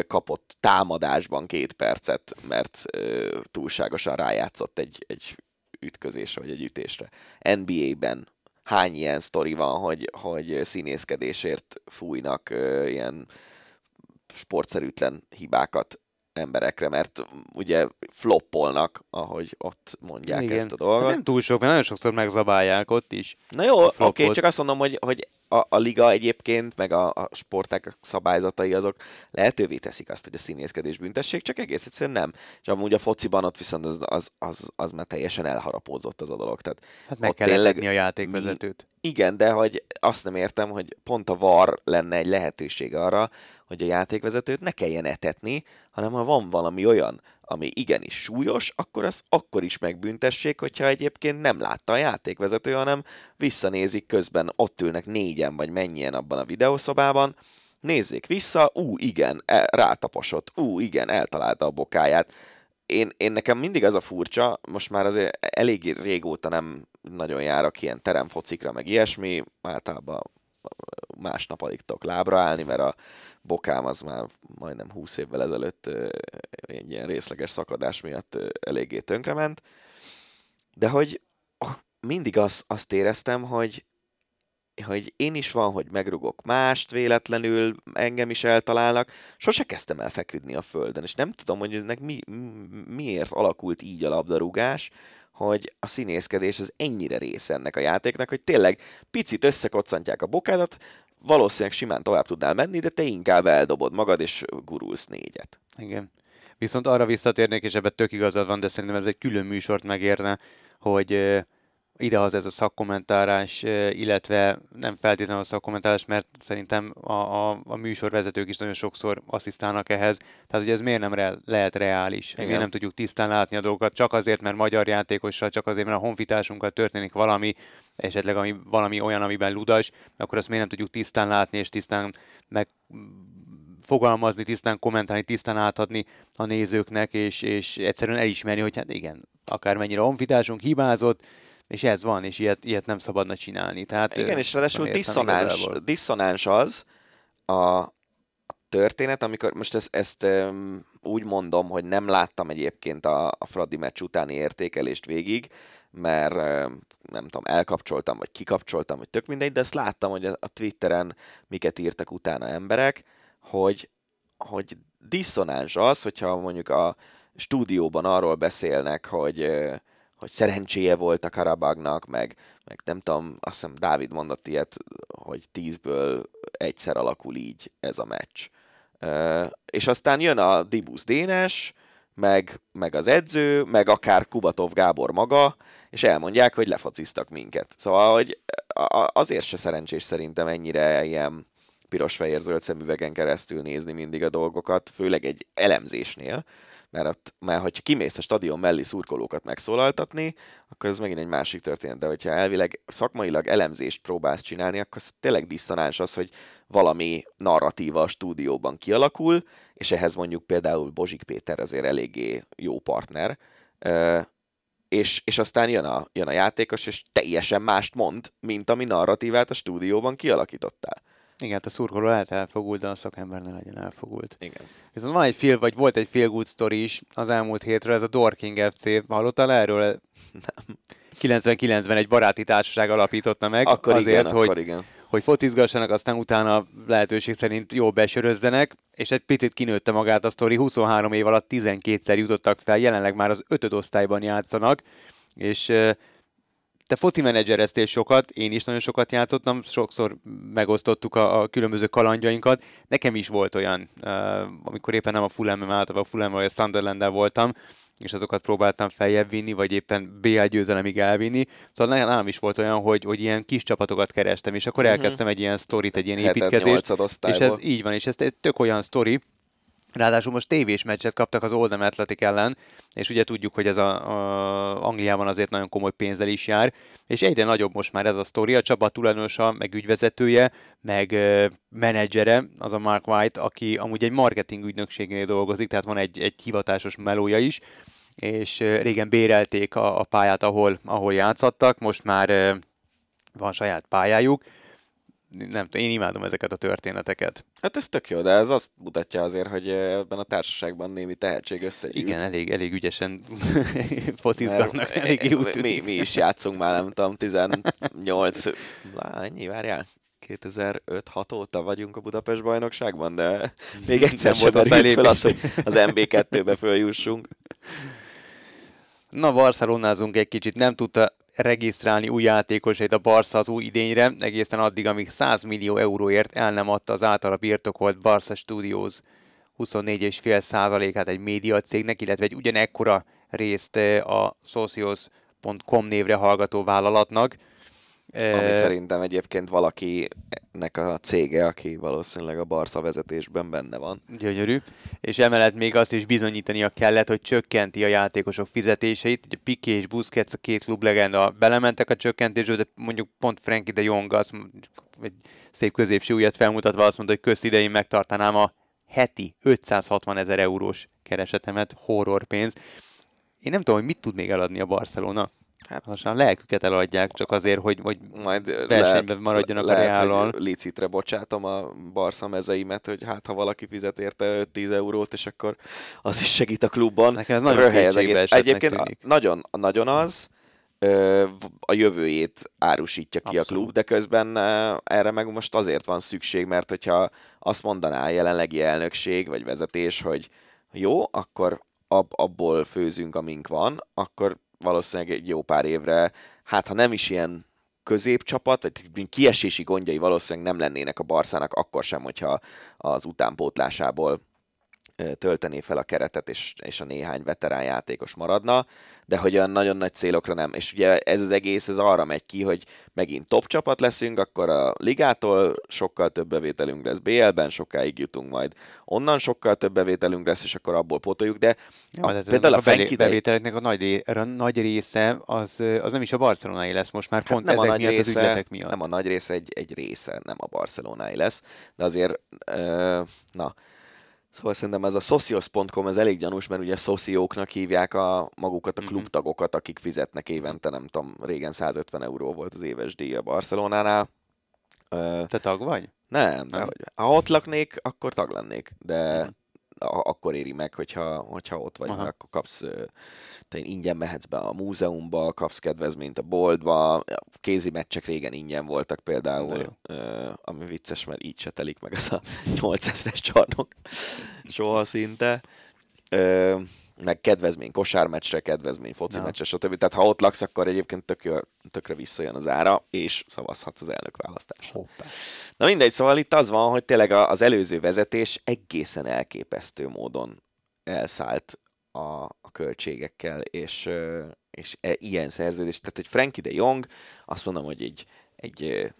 kapott támadásban két percet, mert túlságosan rájátszott egy, egy ütközésre, vagy egy ütésre. NBA-ben hány ilyen sztori van, hogy, hogy színészkedésért fújnak ilyen sportszerűtlen hibákat emberekre, mert ugye floppolnak, ahogy ott mondják Igen. ezt a dolgot. Nem túl sok, mert nagyon sokszor megzabálják ott is. Na jó, oké, okay, csak azt mondom, hogy, hogy a, a liga egyébként, meg a, a sporták szabályzatai azok lehetővé teszik azt, hogy a színészkedés büntessék, csak egész egyszerűen nem. És amúgy a fociban ott viszont az, az, az, az már teljesen elharapózott az a dolog. Tehát hát meg kell tényleg, a játékvezetőt. Igen, de hogy azt nem értem, hogy pont a VAR lenne egy lehetőség arra, hogy a játékvezetőt ne kelljen etetni, hanem ha van valami olyan, ami igenis súlyos, akkor azt akkor is megbüntessék, hogyha egyébként nem látta a játékvezető, hanem visszanézik közben, ott ülnek négyen vagy mennyien abban a videószobában, nézzék vissza, ú, igen, el, rátaposott, ú, igen, eltalálta a bokáját. Én, én nekem mindig az a furcsa, most már azért elég régóta nem nagyon járok ilyen teremfocikra, meg ilyesmi, általában másnap alig tudok lábra állni, mert a bokám az már majdnem 20 évvel ezelőtt egy ilyen részleges szakadás miatt eléggé tönkrement. De hogy mindig az, azt éreztem, hogy hogy én is van, hogy megrugok mást véletlenül, engem is eltalálnak, sose kezdtem el feküdni a földön, és nem tudom, hogy ennek mi, miért alakult így a labdarúgás, hogy a színészkedés az ennyire része ennek a játéknak, hogy tényleg picit összekoccantják a bokádat, valószínűleg simán tovább tudnál menni, de te inkább eldobod magad, és gurulsz négyet. Igen. Viszont arra visszatérnék, és ebben tök igazad van, de szerintem ez egy külön műsort megérne, hogy idehoz ez a szakkommentárás, illetve nem feltétlenül a szakkommentárás, mert szerintem a, a, a műsorvezetők is nagyon sokszor asszisztálnak ehhez. Tehát, hogy ez miért nem re- lehet reális? Igen. Miért nem tudjuk tisztán látni a dolgokat, csak azért, mert magyar játékossal, csak azért, mert a honfitársunkkal történik valami, esetleg ami, valami olyan, amiben ludas, akkor azt miért nem tudjuk tisztán látni, és tisztán meg fogalmazni, tisztán kommentálni, tisztán átadni a nézőknek, és, és egyszerűen elismerni, hogy hát igen, akármennyire honfitársunk hibázott, és ez van, és ilyet, ilyet nem szabadna csinálni. Tehát, Igen, és ráadásul diszonáns, diszonáns az a, a történet, amikor most ezt, ezt um, úgy mondom, hogy nem láttam egyébként a, a Fradi meccs utáni értékelést végig, mert nem tudom, elkapcsoltam, vagy kikapcsoltam, vagy tök mindegy, de ezt láttam, hogy a, a Twitteren miket írtak utána emberek, hogy, hogy diszonáns az, hogyha mondjuk a stúdióban arról beszélnek, hogy hogy szerencséje volt a Karabagnak, meg, meg nem tudom, azt hiszem Dávid mondott ilyet, hogy tízből egyszer alakul így ez a meccs. És aztán jön a Dibusz Dénes, meg, meg az edző, meg akár Kubatov Gábor maga, és elmondják, hogy lefaciztak minket. Szóval, hogy azért se szerencsés szerintem ennyire ilyen piros-fehér-zöld szemüvegen keresztül nézni mindig a dolgokat, főleg egy elemzésnél, mert, ott, mert hogyha kimész a stadion mellé szurkolókat megszólaltatni, akkor ez megint egy másik történet, de hogyha elvileg szakmailag elemzést próbálsz csinálni, akkor tényleg diszonáns az, hogy valami narratíva a stúdióban kialakul, és ehhez mondjuk például Bozsik Péter azért eléggé jó partner, és, és aztán jön a, jön a játékos, és teljesen mást mond, mint ami narratívát a stúdióban kialakítottál. Igen, hát a szurkoló lehet elfogult, de a szakember ne legyen elfogult. Igen. Viszont van egy fél, vagy volt egy feel good story is az elmúlt hétről, ez a Dorking FC. Hallottál erről? Nem. 99-ben egy baráti társaság alapította meg. Akkor azért, igen, hogy, akkor igen. hogy focizgassanak, aztán utána lehetőség szerint jól besörözzenek, és egy picit kinőtte magát a sztori. 23 év alatt 12-szer jutottak fel, jelenleg már az ötöd osztályban játszanak, és te foci menedzsereztél sokat, én is nagyon sokat játszottam, sokszor megosztottuk a, a különböző kalandjainkat. Nekem is volt olyan, uh, amikor éppen nem a Fulham, általában a Fulham vagy a sunderland voltam, és azokat próbáltam feljebb vinni, vagy éppen BL győzelemig elvinni. Szóval nálam is volt olyan, hogy, hogy ilyen kis csapatokat kerestem, és akkor mhm. elkezdtem egy ilyen sztorit, egy ilyen építkezést. És ez így van, és ez egy tök olyan sztori, Ráadásul most tévés meccset kaptak az Oldham Athletic ellen, és ugye tudjuk, hogy ez a, a Angliában azért nagyon komoly pénzzel is jár, és egyre nagyobb most már ez a sztori, a csapat tulajdonosa, meg ügyvezetője, meg uh, menedzsere, az a Mark White, aki amúgy egy marketing ügynökségnél dolgozik, tehát van egy, egy hivatásos melója is, és uh, régen bérelték a, a pályát, ahol, ahol játszottak, most már uh, van saját pályájuk, nem tudom, én imádom ezeket a történeteket. Hát ez tök jó, de ez azt mutatja azért, hogy ebben a társaságban némi tehetség összegyűlt. Igen, elég, elég ügyesen focizgatnak, elég úgy mi, mi, is játszunk már, nem tudom, 18, ennyi, várjál, 2005-6 óta vagyunk a Budapest bajnokságban, de még egyszer sem merült fel az, hogy az MB2-be följussunk. Na, Barcelonázunk egy kicsit, nem tudta regisztrálni új játékosait a Barca az új idényre, egészen addig, amíg 100 millió euróért el nem adta az általa birtokolt Barca Studios 24,5 százalékát egy média cégnek, illetve egy ugyanekkora részt eh, a Socios.com névre hallgató vállalatnak. Ami szerintem egyébként valakinek a cége, aki valószínűleg a Barca vezetésben benne van. Gyönyörű. És emellett még azt is bizonyítania kellett, hogy csökkenti a játékosok fizetéseit. Ugye Piqué és Busquets, a két klublegenda belementek a csökkentésbe, de mondjuk pont Frankie de Jong az egy szép középső újat felmutatva azt mondta, hogy köz idején megtartanám a heti 560 ezer eurós keresetemet, horror pénz. Én nem tudom, hogy mit tud még eladni a Barcelona. Hát most a lelküket eladják csak azért, hogy, hogy Majd versenyben lehet, maradjanak lehet, a. Hogy licitre bocsátom a Barca mezeimet, hogy hát ha valaki fizet érte 10 eurót, és akkor az is segít a klubban. Nekem ez nagyon az egész. Egyébként a, nagyon, nagyon az, a jövőjét árusítja ki Abszolút. a klub, de közben erre meg most azért van szükség, mert hogyha azt mondaná a jelenlegi elnökség vagy vezetés, hogy jó, akkor ab, abból főzünk, amink van, akkor valószínűleg egy jó pár évre, hát ha nem is ilyen középcsapat, vagy kiesési gondjai valószínűleg nem lennének a Barszának, akkor sem, hogyha az utánpótlásából töltené fel a keretet, és, és a néhány veterán játékos maradna, de hogy olyan nagyon nagy célokra nem. És ugye ez az egész ez arra megy ki, hogy megint top csapat leszünk, akkor a ligától sokkal több bevételünk lesz BL-ben, sokáig jutunk majd. Onnan sokkal több bevételünk lesz, és akkor abból potoljuk, de ja, a, például a, a belé, bevételeknek a nagy, a nagy része az, az nem is a barcelonai lesz most már, hát pont nem ezek a nagy miatt része, az ügyletek miatt. Nem a nagy része, egy, egy része nem a barcelonai lesz, de azért, uh, na, Szóval szerintem ez a socios.com ez elég gyanús, mert ugye szocióknak hívják a magukat a mhm. klubtagokat, akik fizetnek évente, nem tudom, régen 150 euró volt az éves díj a Barcelonánál. Te tag vagy? Nem, de hogy, ha ott laknék, akkor tag lennék, de mm akkor éri meg, hogyha, hogyha ott vagy, Aha. akkor kapsz, te ingyen mehetsz be a múzeumba, kapsz kedvezményt a boltba, kézi meccsek régen ingyen voltak például, ami vicces, mert így se telik meg az a 8000-es csarnok soha szinte meg kedvezmény kosármeccsre, kedvezmény foci ja. meccsre, stb. Tehát ha ott laksz, akkor egyébként tök jó, tökre visszajön az ára, és szavazhatsz az elnök választásra. Na mindegy, szóval itt az van, hogy tényleg az előző vezetés egészen elképesztő módon elszállt a, a költségekkel, és, és e, ilyen szerződés, tehát egy Frankie de Jong, azt mondom, hogy egy, egy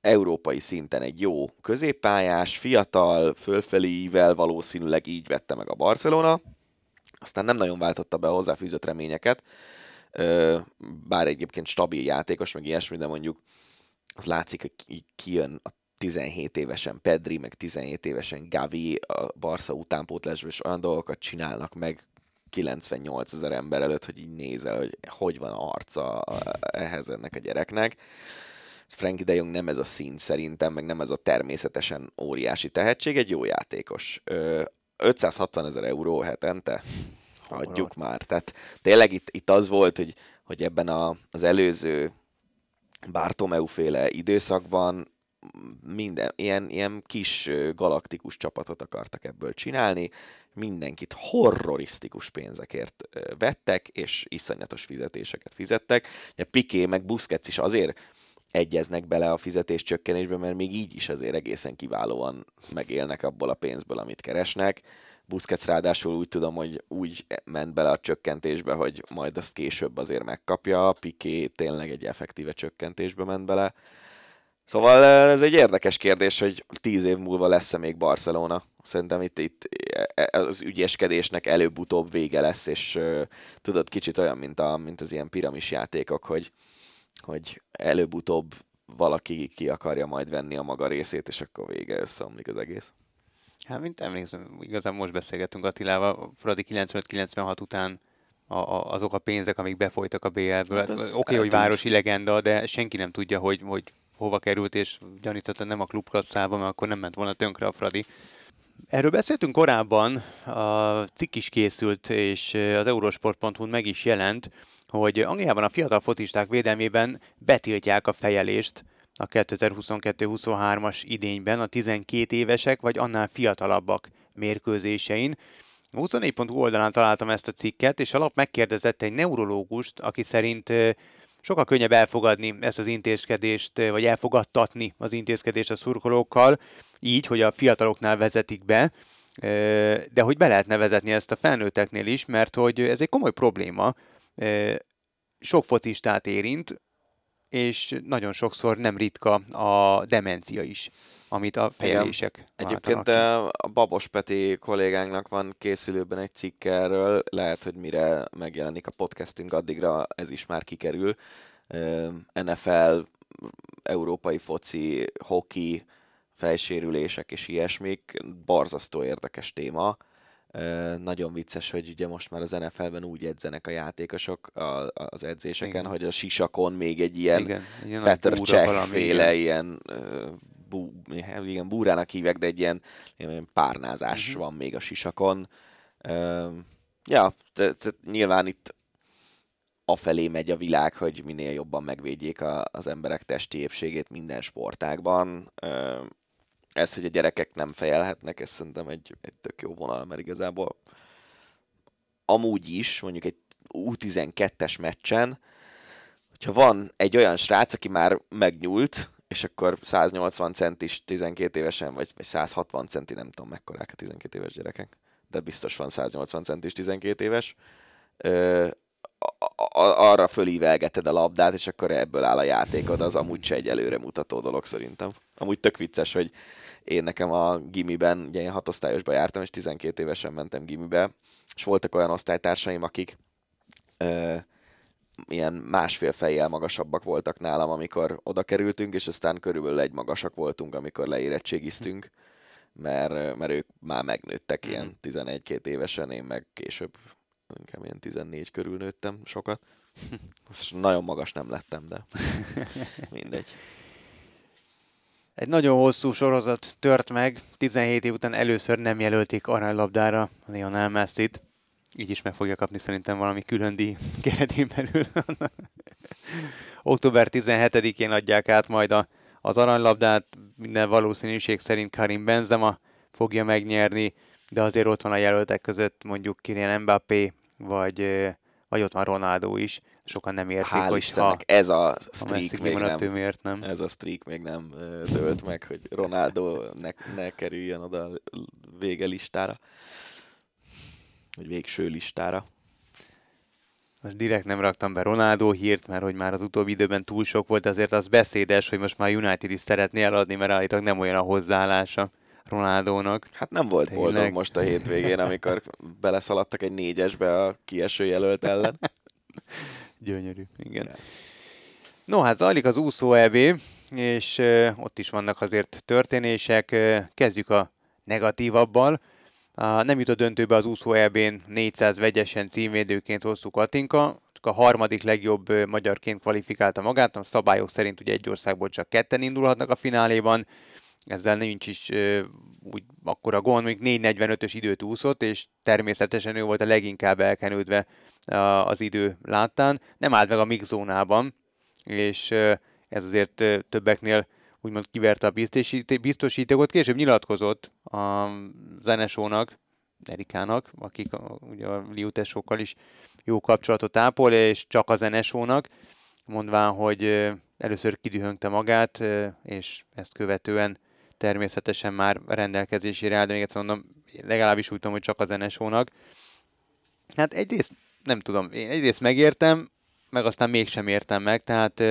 európai szinten egy jó középpályás, fiatal, fölfelével valószínűleg így vette meg a Barcelona, aztán nem nagyon váltotta be a hozzáfűzött reményeket, bár egyébként stabil játékos, meg ilyesmi, de mondjuk az látszik, hogy kijön a 17 évesen Pedri, meg 17 évesen Gavi a Barca utánpótlásban, és olyan dolgokat csinálnak meg 98 ezer ember előtt, hogy így nézel, hogy hogy van arca ehhez ennek a gyereknek. Frank de Jong nem ez a szín szerintem, meg nem ez a természetesen óriási tehetség, egy jó játékos. 560 ezer euró hetente, adjuk oh, már. Tehát tényleg itt, itt az volt, hogy, hogy ebben a, az előző Bartomeu féle időszakban minden, ilyen, ilyen kis galaktikus csapatot akartak ebből csinálni, mindenkit horrorisztikus pénzekért vettek, és iszonyatos fizetéseket fizettek. Ugye Piqué meg Busquets is azért egyeznek bele a fizetés csökkenésbe, mert még így is azért egészen kiválóan megélnek abból a pénzből, amit keresnek. Busquets ráadásul úgy tudom, hogy úgy ment bele a csökkentésbe, hogy majd azt később azért megkapja. Piqué tényleg egy effektíve csökkentésbe ment bele. Szóval ez egy érdekes kérdés, hogy tíz év múlva lesz-e még Barcelona. Szerintem itt, itt e, e, az ügyeskedésnek előbb-utóbb vége lesz, és tudod, kicsit olyan, mint, a, mint az ilyen piramis játékok, hogy hogy előbb-utóbb valaki ki akarja majd venni a maga részét, és akkor vége összeomlik az egész. Hát, mint emlékszem, igazán most beszélgettünk Attilával, Fradi 95-96 után a, a, azok a pénzek, amik befolytak a BL-ből. Hát Oké, okay, hogy városi legenda, de senki nem tudja, hogy, hogy hova került, és gyanítottan nem a klubkasszába, mert akkor nem ment volna tönkre a Fradi. Erről beszéltünk korábban, a cikk is készült, és az eurosport.hu meg is jelent, hogy Angliában a fiatal focisták védelmében betiltják a fejelést a 2022-23-as idényben a 12 évesek vagy annál fiatalabbak mérkőzésein. A 24.hu oldalán találtam ezt a cikket, és a lap megkérdezett egy neurológust, aki szerint sokkal könnyebb elfogadni ezt az intézkedést, vagy elfogadtatni az intézkedést a szurkolókkal, így, hogy a fiataloknál vezetik be, de hogy be lehetne vezetni ezt a felnőtteknél is, mert hogy ez egy komoly probléma, sok focistát érint, és nagyon sokszor nem ritka a demencia is, amit a fejelések Egyébként a Babos Peti kollégánknak van készülőben egy cikk erről, lehet, hogy mire megjelenik a podcastünk, addigra ez is már kikerül. NFL, európai foci, hoki, fejsérülések és ilyesmik, barzasztó érdekes téma nagyon vicces, hogy ugye most már az NFL-ben úgy edzenek a játékosok a, az edzéseken, igen. hogy a sisakon még egy ilyen, igen, ilyen Peter Cseh féle ilyen bú, igen, búrának hívják, de egy ilyen, ilyen párnázás uh-huh. van még a sisakon. Ja, tehát nyilván itt afelé megy a világ, hogy minél jobban megvédjék a, az emberek testi épségét minden sportágban ez, hogy a gyerekek nem fejelhetnek, ez szerintem egy, egy tök jó vonal, mert igazából amúgy is, mondjuk egy U12-es meccsen, hogyha van egy olyan srác, aki már megnyúlt, és akkor 180 centis 12 évesen, vagy, vagy 160 centi, nem tudom mekkorák a 12 éves gyerekek. de biztos van 180 centis 12 éves, ö, arra fölívelgeted a labdát, és akkor ebből áll a játékod, az amúgy se egy előre mutató dolog szerintem. Amúgy tök vicces, hogy én nekem a gimiben, ugye én hatosztályosba jártam, és 12 évesen mentem gimibe, és voltak olyan osztálytársaim, akik ö, ilyen másfél fejjel magasabbak voltak nálam, amikor oda kerültünk, és aztán körülbelül egy magasak voltunk, amikor leérettségiztünk, mert, mert ők már megnőttek mm. ilyen 11-2 évesen, én meg később inkább ilyen 14 körül nőttem sokat. Most nagyon magas nem lettem, de mindegy. Egy nagyon hosszú sorozat tört meg, 17 év után először nem jelölték aranylabdára Lionel Messi-t. Így is meg fogja kapni szerintem valami külön díj keretén belül. Október 17-én adják át majd a, az aranylabdát, minden valószínűség szerint Karim Benzema fogja megnyerni, de azért ott van a jelöltek között mondjuk Kylian Mbappé, vagy, vagy ott van Ronaldo is. Sokan nem értik, Hál hogy Istennek, ha, ez a streak még nem, ő miért nem. Ez a streak még nem dölt meg, hogy Ronaldo ne, ne kerüljön oda a vége listára. Vagy végső listára. Most direkt nem raktam be Ronaldo hírt, mert hogy már az utóbbi időben túl sok volt, azért az beszédes, hogy most már United is szeretné eladni, mert állítólag nem olyan a hozzáállása. Ronaldónak. Hát nem volt Tényleg. boldog most a hétvégén, amikor beleszaladtak egy négyesbe a kieső jelölt ellen. Gyönyörű, igen. No, hát zajlik az úszó EB, és uh, ott is vannak azért történések. Kezdjük a negatívabbal. Uh, nem jutott döntőbe az úszó EB-n 400 vegyesen címvédőként hosszú Katinka, csak a harmadik legjobb uh, magyarként kvalifikálta magát, a szabályok szerint ugye egy országból csak ketten indulhatnak a fináléban, ezzel nincs is uh, úgy akkora gond, mondjuk 4.45-ös időt úszott, és természetesen ő volt a leginkább elkenődve az idő láttán. Nem állt meg a mix zónában, és ez azért uh, többeknél úgymond kiverte a biztosítékot. Később nyilatkozott a zenesónak, Erikának, akik a, ugye a liutesokkal is jó kapcsolatot ápol, és csak a zenesónak, mondván, hogy először kidühöngte magát, és ezt követően természetesen már rendelkezésére áll, de még egyszer mondom, legalábbis úgy tudom, hogy csak a zenesónak. Hát egyrészt nem tudom, én egyrészt megértem, meg aztán mégsem értem meg, tehát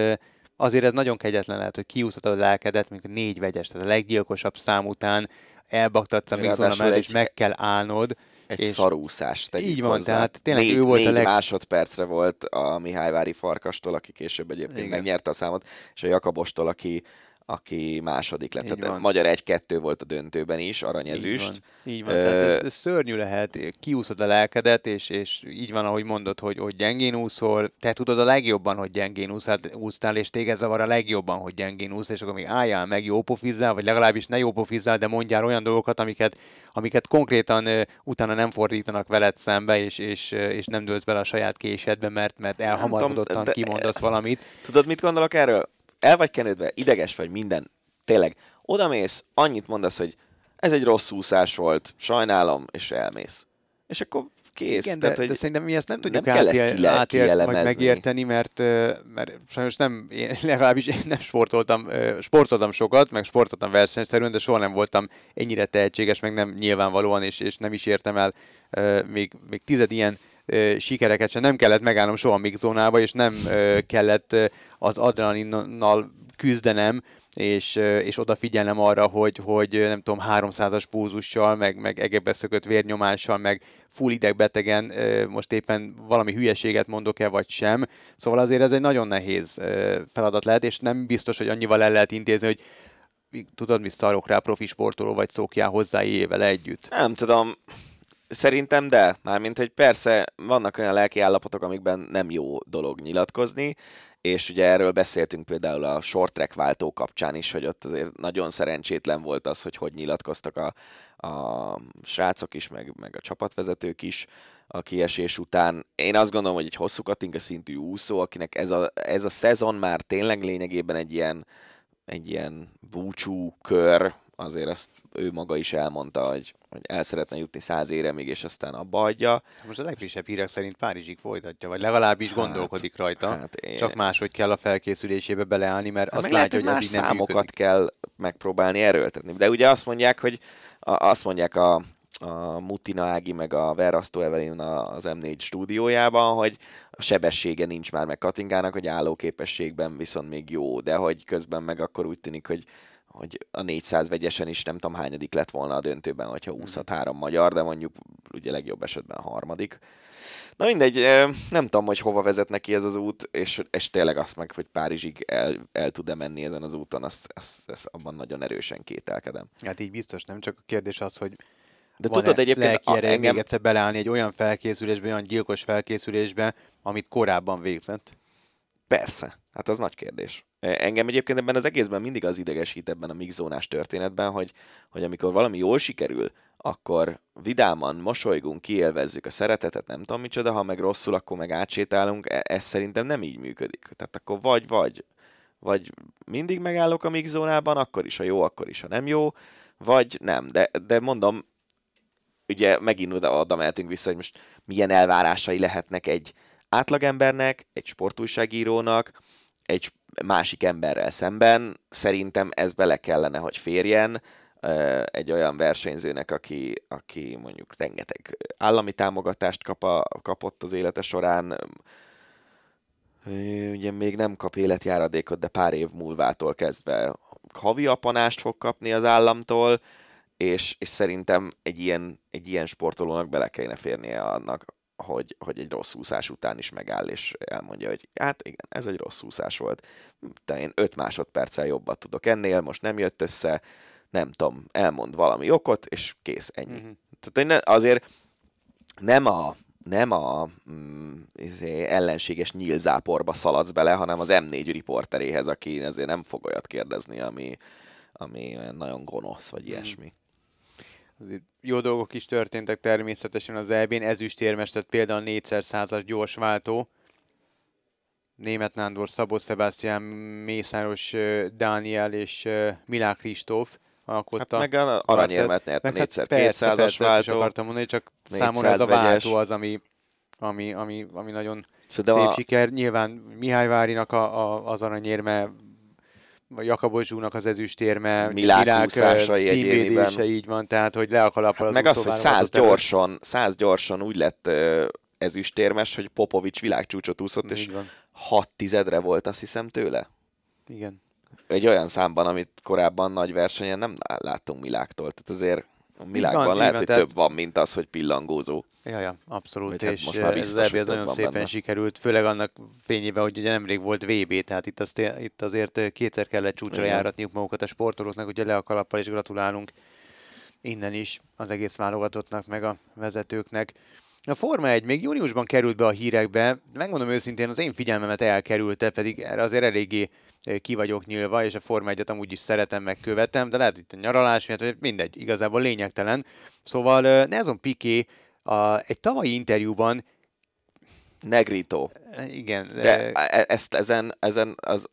azért ez nagyon kegyetlen lehet, hogy kiúszhatod a lelkedet, mint négy vegyes, tehát a leggyilkosabb szám után elbaktatsz a mellett, és meg kell állnod. Egy és szarúszás, Így van, hozzá. tehát tényleg négy, ő volt négy a leg... másodpercre volt a Mihályvári Farkastól, aki később egyébként Igen. megnyerte a számot, és a Jakabostól, aki aki második lett. Így Tehát van. magyar 1-2 volt a döntőben is, aranyezüst. Így van, így van. Ö... tehát ez, ez szörnyű lehet, kiúszod a lelkedet, és, és így van, ahogy mondod, hogy, hogy gyengén úszol, te tudod a legjobban, hogy gyengén úszál, úsztál, és téged zavar a legjobban, hogy gyengén úsz, és akkor még álljál meg, jó pofizzál, vagy legalábbis ne jó pofizzál, de mondjál olyan dolgokat, amiket, amiket konkrétan uh, utána nem fordítanak veled szembe, és, és, és nem dőlsz bele a saját késedbe, mert, mert elhamarkodottan kimondasz valamit. Tudod, mit gondolok erről? El vagy kenődve, ideges vagy, minden, tényleg, odamész, annyit mondasz, hogy ez egy rossz úszás volt, sajnálom, és elmész. És akkor kész. Igen, Tehát, de, hogy de szerintem mi ezt nem tudjuk nem átél, kile, átél, vagy megérteni, mert, mert sajnos nem, én legalábbis én nem sportoltam, sportoltam sokat, meg sportoltam versenyszerűen, de soha nem voltam ennyire tehetséges, meg nem nyilvánvalóan, és, és nem is értem el még, még tized ilyen sikereket sem nem kellett megállnom soha még zónába, és nem kellett az adrenalinnal küzdenem, és, és odafigyelnem arra, hogy, hogy nem tudom, 300-as púzussal, meg, meg egebbe szökött vérnyomással, meg full idegbetegen most éppen valami hülyeséget mondok-e, vagy sem. Szóval azért ez egy nagyon nehéz feladat lehet, és nem biztos, hogy annyival el lehet intézni, hogy tudod, mi szarok rá profi sportoló, vagy szokjál hozzá ével együtt. Nem tudom, Szerintem de, mármint, hogy persze vannak olyan lelki állapotok, amikben nem jó dolog nyilatkozni, és ugye erről beszéltünk például a short track váltó kapcsán is, hogy ott azért nagyon szerencsétlen volt az, hogy hogy nyilatkoztak a, a srácok is, meg, meg a csapatvezetők is a kiesés után. Én azt gondolom, hogy egy hosszú katinka szintű úszó, akinek ez a, ez a szezon már tényleg lényegében egy ilyen, egy ilyen búcsú kör, azért azt ő maga is elmondta, hogy, hogy el szeretne jutni száz még és aztán abba adja. Most a legfrissebb hírek szerint Párizsig folytatja, vagy legalábbis hát, gondolkodik rajta. Hát én... Csak máshogy kell a felkészülésébe beleállni, mert hát azt látja, hogy addig nem számokat működik. kell megpróbálni erőltetni. De ugye azt mondják, hogy a, azt mondják a, a Mutina Ági meg a Verasztó Evelyn az M4 stúdiójában, hogy a sebessége nincs már meg Katingának, hogy állóképességben viszont még jó, de hogy közben meg akkor úgy tűnik, hogy hogy a 400 vegyesen is nem tudom hányadik lett volna a döntőben, hogyha mhm. úszhat három magyar, de mondjuk ugye legjobb esetben a harmadik. Na mindegy, nem tudom, hogy hova vezet neki ez az út, és, és tényleg azt meg, hogy Párizsig el, el tud-e menni ezen az úton, azt, azt, azt abban nagyon erősen kételkedem. Hát így biztos nem, csak a kérdés az, hogy de tudod egyébként... a, engem... még egyszer beleállni egy olyan felkészülésbe, olyan gyilkos felkészülésbe, amit korábban végzett? Persze, hát az nagy kérdés. E, engem egyébként ebben az egészben mindig az idegesít ebben a mixzónás történetben, hogy, hogy amikor valami jól sikerül, akkor vidáman mosolygunk, kiélvezzük a szeretetet, nem tudom micsoda, ha meg rosszul, akkor meg átsétálunk, e, ez szerintem nem így működik. Tehát akkor vagy, vagy, vagy mindig megállok a mixzónában, akkor is, a jó, akkor is, a nem jó, vagy nem. De, de mondom, ugye megint oda, oda mehetünk vissza, hogy most milyen elvárásai lehetnek egy átlagembernek, egy sportújságírónak, egy másik emberrel szemben. Szerintem ez bele kellene, hogy férjen egy olyan versenyzőnek, aki, aki mondjuk rengeteg állami támogatást kap a, kapott az élete során, ugye még nem kap életjáradékot, de pár év múlvától kezdve havi apanást fog kapni az államtól, és, és szerintem egy ilyen, egy ilyen sportolónak bele kellene férnie annak, hogy, hogy egy rossz úszás után is megáll, és elmondja, hogy hát igen, ez egy rossz úszás volt. De én 5 másodperccel jobbat tudok ennél, most nem jött össze, nem tudom, elmond valami okot, és kész, ennyi. Uh-huh. Tehát én azért nem a, nem a mm, izé, ellenséges nyílzáporba szaladsz bele, hanem az M4 riporteréhez, aki azért nem fog olyat kérdezni, ami, ami nagyon gonosz, vagy uh-huh. Jó dolgok is történtek természetesen az EB-n. Ezüstérmes, tehát például 4x100-as gyorsváltó. Német Nándor, Szabó Sebastian, Mészáros Dániel és Milák Kristóf alkotta. Hát meg a aranyérmet nyert a 4x200-as hát váltó. akartam mondani, csak számomra ez a váltó az, ami, ami, ami, ami nagyon Szerintem szép a... siker. Nyilván Mihály Várinak a, a, az aranyérme Jakabos Zsúnak az ezüstérme, Milák, Milák címvédése, így van, tehát hogy le a kalappal hát Meg az, hogy száz gyorsan, száz gyorsan úgy lett ezüstérmes, hogy Popovics világcsúcsot úszott, és hat tizedre volt, azt hiszem tőle. Igen. Egy olyan számban, amit korábban nagy versenyen nem láttunk Miláktól. Tehát azért a világban lehet, van, hogy tehát... több van, mint az, hogy pillangózó. Ja, ja, abszolút, hát és most már ez, nagyon szépen benne. sikerült, főleg annak fényében, hogy ugye nemrég volt VB, tehát itt, azt, itt azért kétszer kellett csúcsra Igen. járatniuk magukat a sportolóknak, ugye le a kalappal és gratulálunk innen is az egész válogatottnak, meg a vezetőknek. A Forma 1 még júniusban került be a hírekbe, megmondom őszintén, az én figyelmemet elkerülte, pedig erre azért eléggé ki vagyok nyílva, és a Forma 1-et amúgy is szeretem, meg követem, de lehet itt a nyaralás miatt, vagy mindegy, igazából lényegtelen. Szóval Nelson Piqué a, egy tavalyi interjúban Negrito. Igen. De e, ezt ezen, ezen az,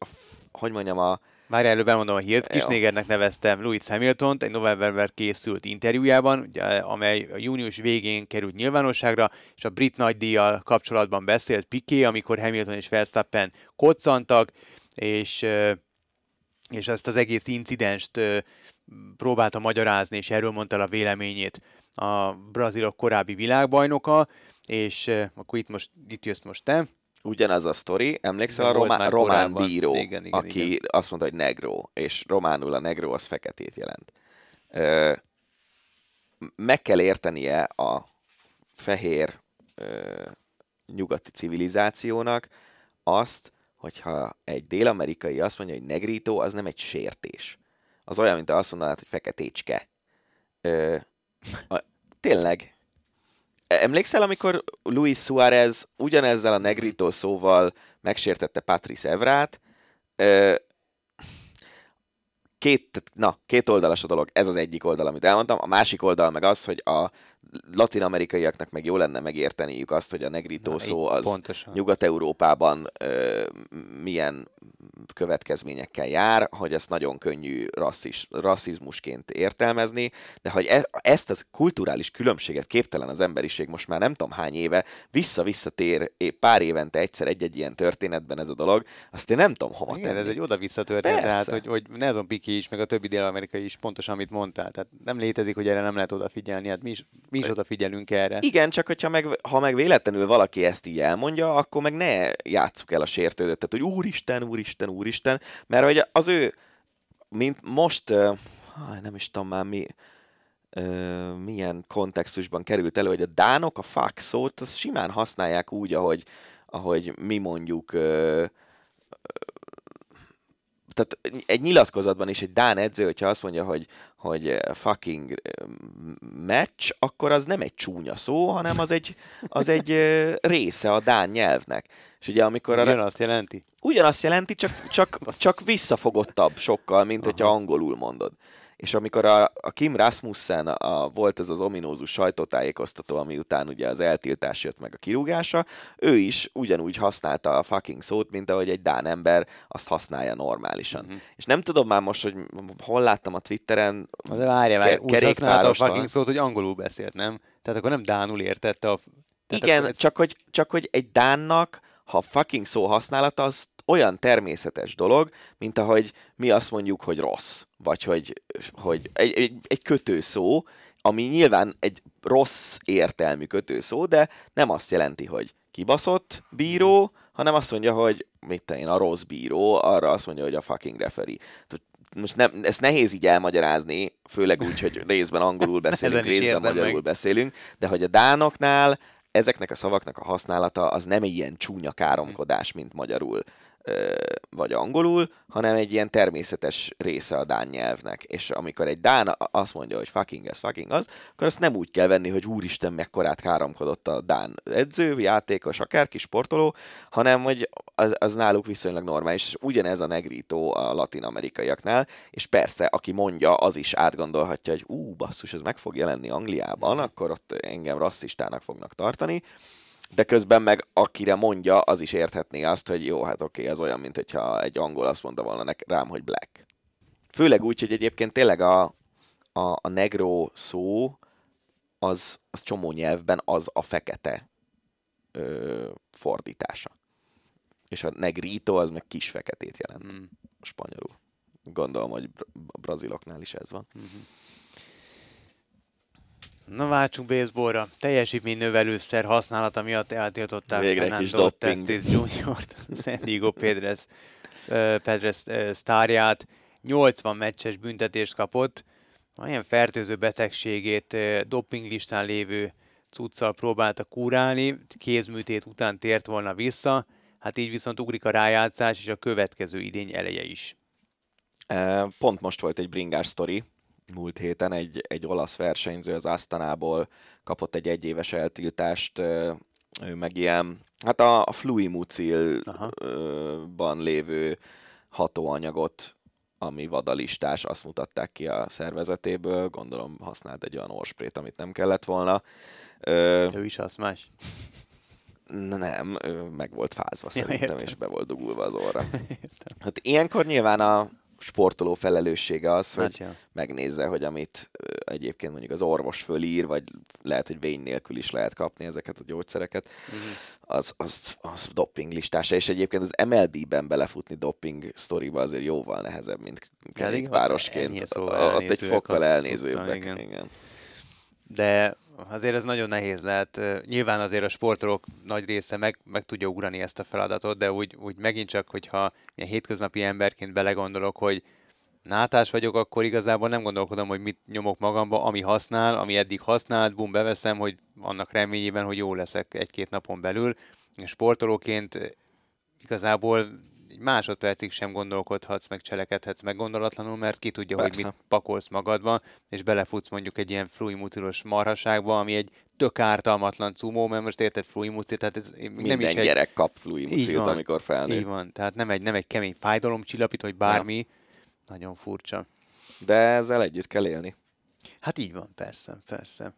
hogy mondjam, a... Már előbb elmondom a hírt, Kisnégernek neveztem Louis hamilton egy novemberben készült interjújában, ugye, amely a június végén került nyilvánosságra, és a brit nagydíjjal kapcsolatban beszélt Piqué, amikor Hamilton és Verstappen koccantak, és, és ezt az egész incidenst próbálta magyarázni, és erről mondta a véleményét a brazilok korábbi világbajnoka, és akkor itt, most, itt jössz most te. Ugyanaz a sztori, emlékszel a román, román bíró, igen, igen, aki igen. azt mondta, hogy negro, és románul a negro az feketét jelent. Ö, meg kell értenie a fehér ö, nyugati civilizációnak azt, hogyha egy dél-amerikai azt mondja, hogy negrító, az nem egy sértés. Az olyan, mint azt mondanád, hogy feketécske. Ö, a, tényleg. Emlékszel, amikor Luis Suárez ugyanezzel a negrító szóval megsértette Patrice Evrát? Ö, két, na, két oldalas a dolog, ez az egyik oldal, amit elmondtam. A másik oldal meg az, hogy a latin-amerikaiaknak meg jó lenne megérteniük azt, hogy a negrító Na, szó az Nyugat-Európában ö, milyen következményekkel jár, hogy ezt nagyon könnyű rasszis, rasszizmusként értelmezni, de hogy e, ezt a kulturális különbséget képtelen az emberiség most már nem tudom hány éve, vissza-visszatér pár évente egyszer egy-egy ilyen történetben ez a dolog, azt én nem tudom hova Igen, tenni. ez egy oda-vissza történet, tehát hogy, hogy Nelson Piki is, meg a többi dél-amerikai is pontosan, amit mondtál. Tehát nem létezik, hogy erre nem lehet odafigyelni, hát mi is, mi is odafigyelünk erre. Igen, csak hogyha meg, ha meg véletlenül valaki ezt így elmondja, akkor meg ne játsszuk el a sértődöt, tehát hogy úristen, úristen, úristen, mert hogy az ő, mint most, uh, nem is tudom már mi, uh, milyen kontextusban került elő, hogy a dánok a fuck szót, azt simán használják úgy, ahogy, ahogy mi mondjuk uh, tehát egy nyilatkozatban is egy Dán edző, hogyha azt mondja, hogy, hogy fucking match, akkor az nem egy csúnya szó, hanem az egy, az egy része a Dán nyelvnek. És ugye amikor arra... Ugyanazt jelenti? Ugyanazt jelenti, csak, csak, csak visszafogottabb sokkal, mint Aha. hogyha angolul mondod és amikor a, a Kim Rasmussen a, volt ez az ominózus sajtótájékoztató, ami után ugye az eltiltás jött meg a kirúgása, ő is ugyanúgy használta a fucking szót, mint ahogy egy Dán ember azt használja normálisan. Uh-huh. És nem tudom már most, hogy hol láttam a Twitteren. De várja, várja, úgy használta a fucking szót, hogy angolul beszélt, nem? Tehát akkor nem Dánul értette a... Tehát Igen, ez... csak, hogy, csak hogy egy Dánnak, ha fucking szó használata, az olyan természetes dolog, mint ahogy mi azt mondjuk, hogy rossz, vagy hogy, hogy egy, egy, egy kötőszó, ami nyilván egy rossz értelmű kötőszó, de nem azt jelenti, hogy kibaszott bíró, hanem azt mondja, hogy mit te én, a rossz bíró, arra azt mondja, hogy a fucking referee. Most nem, ezt nehéz így elmagyarázni, főleg úgy, hogy részben angolul beszélünk, részben magyarul meg. beszélünk, de hogy a dánoknál ezeknek a szavaknak a használata az nem egy ilyen csúnya káromkodás, mint magyarul vagy angolul, hanem egy ilyen természetes része a dán nyelvnek. És amikor egy dán azt mondja, hogy fucking ez, fucking az, akkor azt nem úgy kell venni, hogy úristen, mekkorát káromkodott a dán edző, játékos, akárki sportoló, hanem hogy az, az náluk viszonylag normális. És ugyanez a negrító a latin-amerikaiaknál, és persze, aki mondja, az is átgondolhatja, hogy ú, basszus, ez meg fog jelenni Angliában, akkor ott engem rasszistának fognak tartani, de közben meg akire mondja, az is érthetné azt, hogy jó, hát oké, okay, ez olyan, mint hogyha egy angol azt mondta volna nek, rám, hogy black. Főleg úgy, hogy egyébként tényleg a, a, a negro szó az, az csomó nyelvben az a fekete ö, fordítása. És a negrito az meg kis feketét jelent mm. spanyolul. Gondolom, hogy a braziloknál is ez van. Mm-hmm. Na váltsunk baseballra. növelőszer használata miatt eltiltották Végre Fernando doping. Jr.-t, San Diego Pedres, Pedres sztárját. 80 meccses büntetést kapott. Olyan fertőző betegségét dopinglistán lévő cuccal próbálta kúrálni, kézműtét után tért volna vissza, hát így viszont ugrik a rájátszás és a következő idény eleje is. Pont most volt egy bringás sztori, múlt héten egy, egy olasz versenyző az Asztanából kapott egy egyéves eltiltást, ő meg ilyen, hát a, a fluimucilban lévő hatóanyagot, ami vadalistás, azt mutatták ki a szervezetéből, gondolom használt egy olyan orsprét, amit nem kellett volna. Ő is az más. Nem, ő meg volt fázva ja, szerintem, értem. és be volt dugulva az orra. Hát ilyenkor nyilván a, sportoló felelőssége az, hát hogy ja. megnézze, hogy amit egyébként mondjuk az orvos fölír, vagy lehet, hogy vény nélkül is lehet kapni ezeket a gyógyszereket, uh-huh. az, az, az doping listása, és egyébként az MLB-ben belefutni doping sztoriba azért jóval nehezebb, mint kerékpárosként. Szóval ott egy fokkal elnézőbbek. Igen. igen. De azért ez nagyon nehéz lehet. Nyilván azért a sportolók nagy része meg, meg tudja ugrani ezt a feladatot, de úgy, úgy megint csak, hogyha ilyen hétköznapi emberként belegondolok, hogy nátás vagyok, akkor igazából nem gondolkodom, hogy mit nyomok magamba, ami használ, ami eddig használt, bum, beveszem, hogy annak reményében, hogy jó leszek egy-két napon belül. Sportolóként igazából egy másodpercig sem gondolkodhatsz, meg cselekedhetsz meg gondolatlanul, mert ki tudja, Persze. hogy mit pakolsz magadba, és belefutsz mondjuk egy ilyen fluimutilos marhaságba, ami egy tök ártalmatlan cumó, mert most érted fluimucil, tehát ez Minden nem is gyerek egy... kap fluimucilt, amikor felnő. Így van, tehát nem egy, nem egy kemény fájdalomcsillapít, vagy bármi, ja. nagyon furcsa. De ezzel együtt kell élni. Hát így van, persze, persze.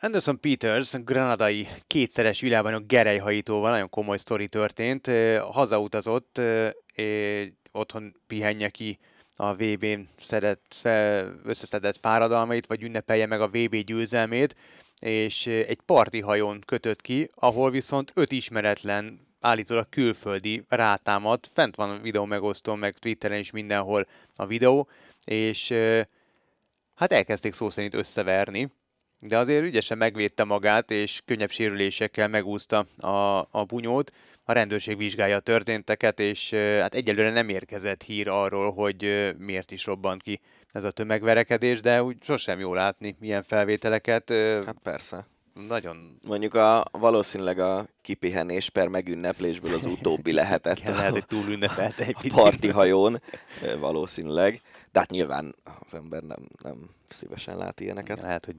Anderson Peters, granadai kétszeres világbajnok gerelyhajítóval nagyon komoly sztori történt. Hazautazott, otthon pihenje ki a VB-n szedett, összeszedett fáradalmait, vagy ünnepelje meg a VB győzelmét, és egy parti hajón kötött ki, ahol viszont öt ismeretlen állítólag külföldi rátámad, fent van a videó megosztó, meg Twitteren is mindenhol a videó, és hát elkezdték szó szerint összeverni, de azért ügyesen megvédte magát, és könnyebb sérülésekkel megúszta a, a bunyót. A rendőrség vizsgálja a történteket, és hát egyelőre nem érkezett hír arról, hogy miért is robbant ki ez a tömegverekedés, de úgy sosem jó látni milyen felvételeket. Hát persze. Nagyon... Mondjuk a, valószínűleg a kipihenés per megünneplésből az utóbbi lehetett. Igen, lehet, hogy túl ünnepelte egy picit. Parti hajón valószínűleg. De hát nyilván az ember nem, nem szívesen lát ilyeneket. Lehet, hogy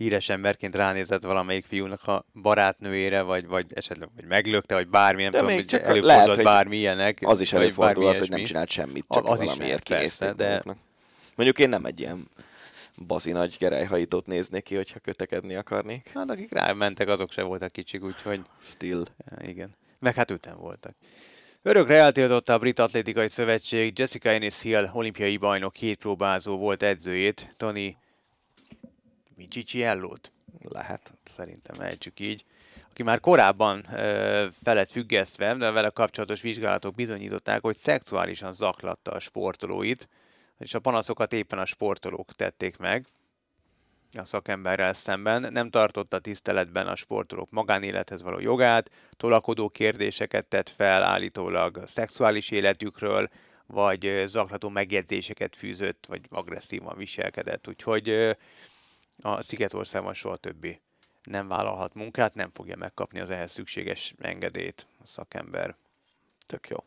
híres emberként ránézett valamelyik fiúnak a barátnőjére, vagy, vagy esetleg vagy meglökte, vagy bármi, nem de tudom, hogy előfordult lehet, bármi ilyenek. Az is előfordulhat, hogy nem csinált semmit, csak Az valamiért kinézték de- maguknak. Mondjuk én nem egy ilyen bazi nagy gerelyhajítót néznék ki, hogyha kötekedni akarnék. Hát akik rámentek, azok se voltak kicsik, úgyhogy Still. Ja, Igen. Meg hát öten voltak. Örökre eltiltotta a Brit Atlétikai Szövetség Jessica Ennis Hill olimpiai bajnok két próbázó volt edzőjét, Tony Miciciellót, Lehet. szerintem ejtsük így, aki már korábban ö, fel lett függesztve, de vele kapcsolatos vizsgálatok bizonyították, hogy szexuálisan zaklatta a sportolóit, és a panaszokat éppen a sportolók tették meg a szakemberrel szemben, nem tartotta tiszteletben a sportolók magánélethez való jogát, tolakodó kérdéseket tett fel állítólag a szexuális életükről, vagy zaklató megjegyzéseket fűzött, vagy agresszívan viselkedett. Úgyhogy a Szigetországban soha többé nem vállalhat munkát, nem fogja megkapni az ehhez szükséges engedélyt a szakember. Tök jó.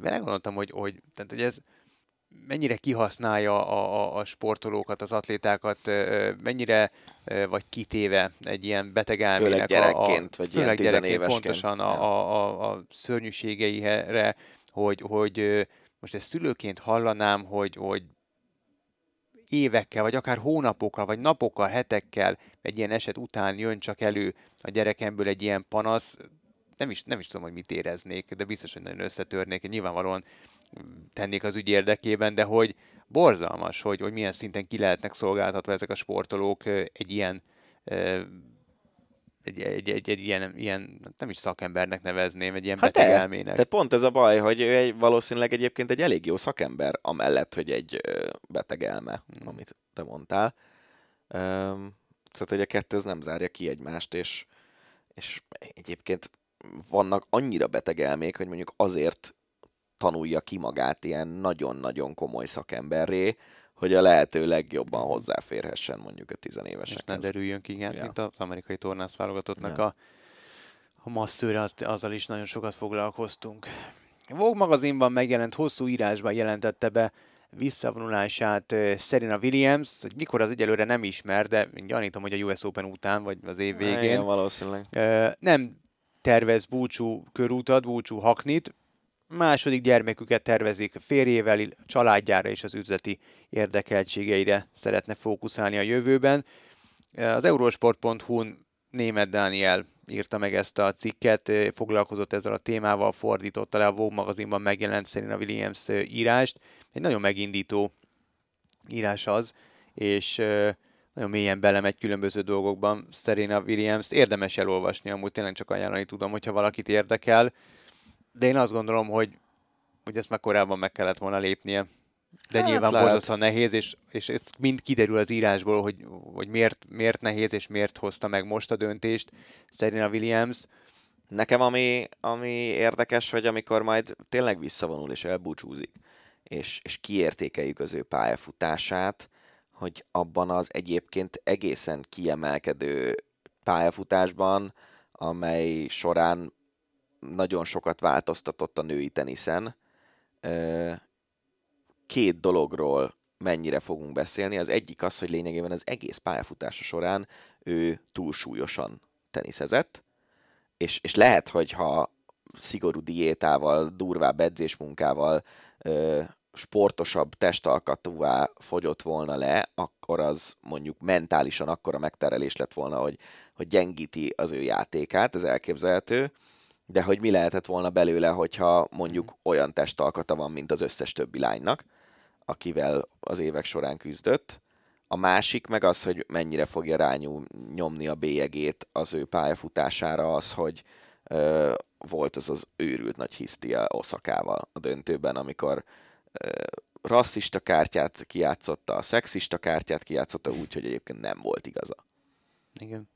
Belegondoltam, hogy, hogy, tehát, hogy ez mennyire kihasználja a, a, a sportolókat, az atlétákat, mennyire vagy kitéve egy ilyen beteg elmének. gyerekként, a, vagy ilyen főleg gyerekként tizenévesként. pontosan a, a, a, szörnyűségeire, hogy, hogy most ezt szülőként hallanám, hogy, hogy évekkel, vagy akár hónapokkal, vagy napokkal, hetekkel egy ilyen eset után jön csak elő a gyerekemből egy ilyen panasz, nem is, nem is tudom, hogy mit éreznék, de biztos, hogy nagyon összetörnék, nyilvánvalóan tennék az ügy érdekében, de hogy borzalmas, hogy, hogy milyen szinten ki lehetnek szolgáltatva ezek a sportolók egy ilyen egy, egy, egy, egy ilyen, ilyen, nem is szakembernek nevezném, egy ilyen Hát beteg elmének. Tehát pont ez a baj, hogy ő egy, valószínűleg egyébként egy elég jó szakember, amellett, hogy egy beteg elme, Hmm. amit te mondtál. Um, tehát, hogy a kettő az nem zárja ki egymást, és, és egyébként vannak annyira beteg elmék, hogy mondjuk azért tanulja ki magát ilyen nagyon-nagyon komoly szakemberré, hogy a lehető legjobban hozzáférhessen mondjuk a és ne derüljön ki, igen, Ja. mint az amerikai tornász válogatottnak Ja. a, a masszőre, az, azzal is nagyon sokat foglalkoztunk. Vogue magazinban megjelent hosszú írásban jelentette be visszavonulását eh, Serena Williams, hogy mikor az egyelőre nem ismer, de gyanítom, hogy a US Open után, vagy az év végén. Igen, valószínűleg. Ö, nem tervez búcsú körútat, búcsú haknit, második gyermeküket tervezik férjével, családjára és az üzleti érdekeltségeire szeretne fókuszálni a jövőben. Ö, Az Eurosport.hu-n német Dániel írta meg ezt a cikket, ö, foglalkozott ezzel a témával, fordította le a Vogue magazinban megjelent Serena Williams ö, írást. Egy nagyon megindító írás az, és nagyon mélyen belemegy különböző dolgokban Serena Williams. Érdemes elolvasni, amúgy tényleg csak ajánlani tudom, hogyha valakit érdekel. De én azt gondolom, hogy, hogy ezt már korábban meg kellett volna lépnie. De Hát nyilván borzasztóan nehéz, és, és ez mind kiderül az írásból, hogy, hogy miért, miért nehéz, és miért hozta meg most a döntést Serena Williams. Nekem ami, ami érdekes, hogy amikor majd tényleg visszavonul és elbúcsúzik, és, és kiértékeljük az ő pályafutását, hogy abban az egyébként egészen kiemelkedő pályafutásban, amely során nagyon sokat változtatott a női teniszen, két dologról mennyire fogunk beszélni. Az egyik az, hogy lényegében az egész pályafutása során ő túlsúlyosan teniszezett, és, és lehet, hogy ha szigorú diétával, durvább edzésmunkával, ö, sportosabb testalkatúvá fogyott volna le, akkor az mondjuk mentálisan akkora megterelés lett volna, hogy, hogy gyengíti az ő játékát, ez elképzelhető. De hogy mi lehetett volna belőle, hogyha mondjuk olyan testalkata van, mint az összes többi lánynak, akivel az évek során küzdött. A másik meg az, hogy mennyire fogja rányomni a bélyegét az ő pályafutására az, hogy ö, volt az az őrült nagy hisztia Oszakával a döntőben, amikor ö, rasszista kártyát kijátszotta, a szexista kártyát kijátszotta úgy, hogy egyébként nem volt igaza. Igen.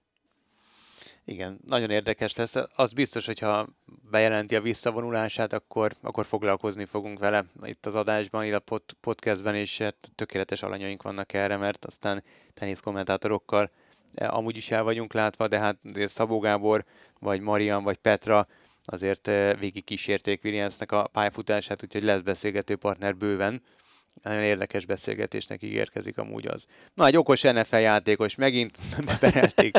Igen, nagyon érdekes lesz. Az biztos, hogyha bejelenti a visszavonulását, akkor, akkor foglalkozni fogunk vele itt az adásban, illetve a podcastben, és hát tökéletes alanyaink vannak erre, mert aztán tenisz kommentátorokkal eh, amúgy is el vagyunk látva, de hát Szabó Gábor, vagy Marian, vagy Petra azért eh, végig kísérték Williamsnek a pályafutását, úgyhogy lesz beszélgető partner bőven nagyon érdekes beszélgetésnek ígérkezik amúgy az. Na, egy okos NFL játékos megint beperelték.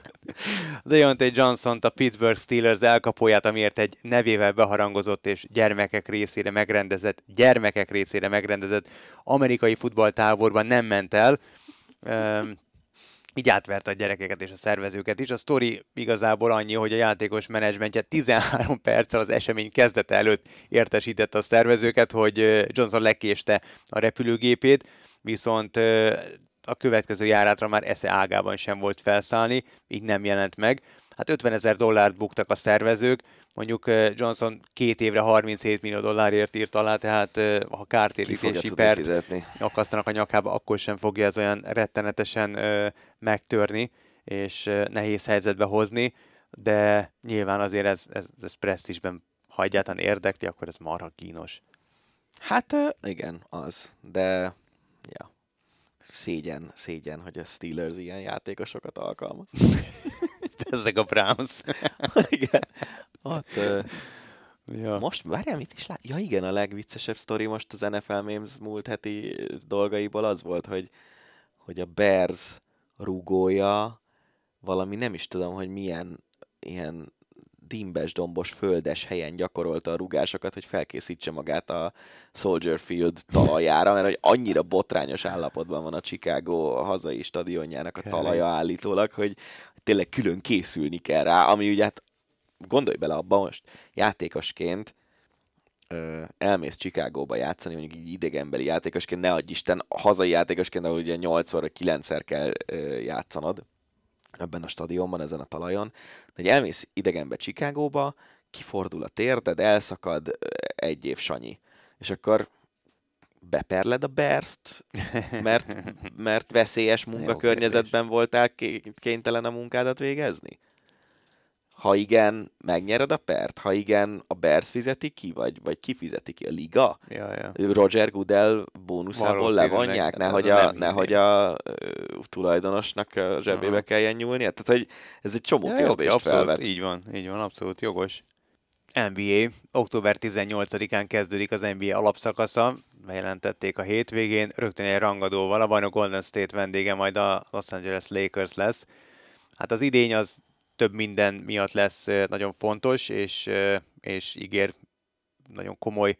Deontay johnson a Pittsburgh Steelers elkapóját, amiért egy nevével beharangozott és gyermekek részére megrendezett, gyermekek részére megrendezett amerikai futballtáborban nem ment el így átverte a gyerekeket és a szervezőket is. A sztori igazából annyi, hogy a játékos menedzsmentje 13 perccel az esemény kezdete előtt értesítette a szervezőket, hogy Johnson lekéste a repülőgépét, viszont a következő járátra már esze ágában sem volt felszállni, így nem jelent meg. Hát 50 ezer dollárt buktak a szervezők, mondjuk Johnson két évre 37 millió dollárért írt alá, tehát ha kártérítési pert akasztanak a nyakába, akkor sem fogja ez olyan rettenetesen megtörni, és nehéz helyzetbe hozni, de nyilván azért ez, ez, ez presztisben, ha egyáltalán érdekli, akkor ez marha kínos. Hát igen, az, de ja, szégyen, szégyen, hogy a Steelers ilyen játékosokat alkalmaz. Ezek a Browns. igen, ott, uh, ja. Most, várjál, mit is lát? Ja igen, a legviccesebb sztori most az NFL Memes múlt heti dolgaiból az volt, hogy, hogy a Bears rugója valami nem is tudom, hogy milyen ilyen dimbes, dombos, földes helyen gyakorolta a rugásokat, hogy felkészítse magát a Soldier Field talajára, mert hogy annyira botrányos állapotban van a Chicago a hazai stadionjának a talaja állítólag, hogy tényleg külön készülni kell rá, ami ugye hát gondolj bele abba most, játékosként elmész Chicagóba játszani, mondjuk így idegenbeli játékosként, ne adj Isten, hazai játékosként, ahol ugye 8 vagy 9-szer kell játszanod ebben a stadionban, ezen a talajon, de egy elmész idegenbe Chicagóba, kifordul a térded, elszakad egy év sanyi, és akkor beperled a Berst, mert, mert veszélyes munkakörnyezetben voltál kénytelen a munkádat végezni? Ha igen, megnyered a pert? Ha igen, a Bears fizeti ki? Vagy, vagy ki fizeti ki? A liga? Ja, ja. Roger Goodell bónuszából levonják? Nehogy a, nehogy a tulajdonosnak a zsebébe uh-huh. kelljen nyúlnia? Tehát, hogy ez egy csomó ja, kérdést abszolút, felvet. Így van, így van, abszolút jogos. NBA. Október 18-án kezdődik az NBA alapszakasza, bejelentették a hétvégén, rögtön egy rangadóval, a bajnok Golden State vendége majd a Los Angeles Lakers lesz. Hát az idény az több minden miatt lesz nagyon fontos, és, és ígér nagyon komoly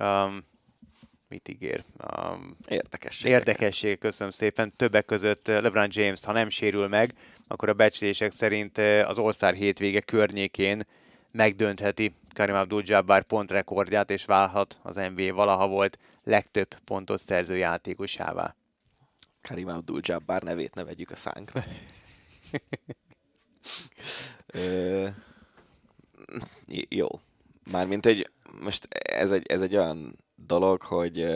um, mit ígér? Um, érdekesség. Érdekesség, köszönöm szépen. Többek között LeBron James, ha nem sérül meg, akkor a becslések szerint az All-Star hétvége környékén megdöntheti Karim Abdul-Jabbar pontrekordját, és válhat az NBA valaha volt legtöbb pontot szerző játékosává. Karim Abdul-Jabbar nevét ne vegyük a szánkra. Ö, jó. Mármint, hogy most ez egy, ez egy olyan dolog, hogy,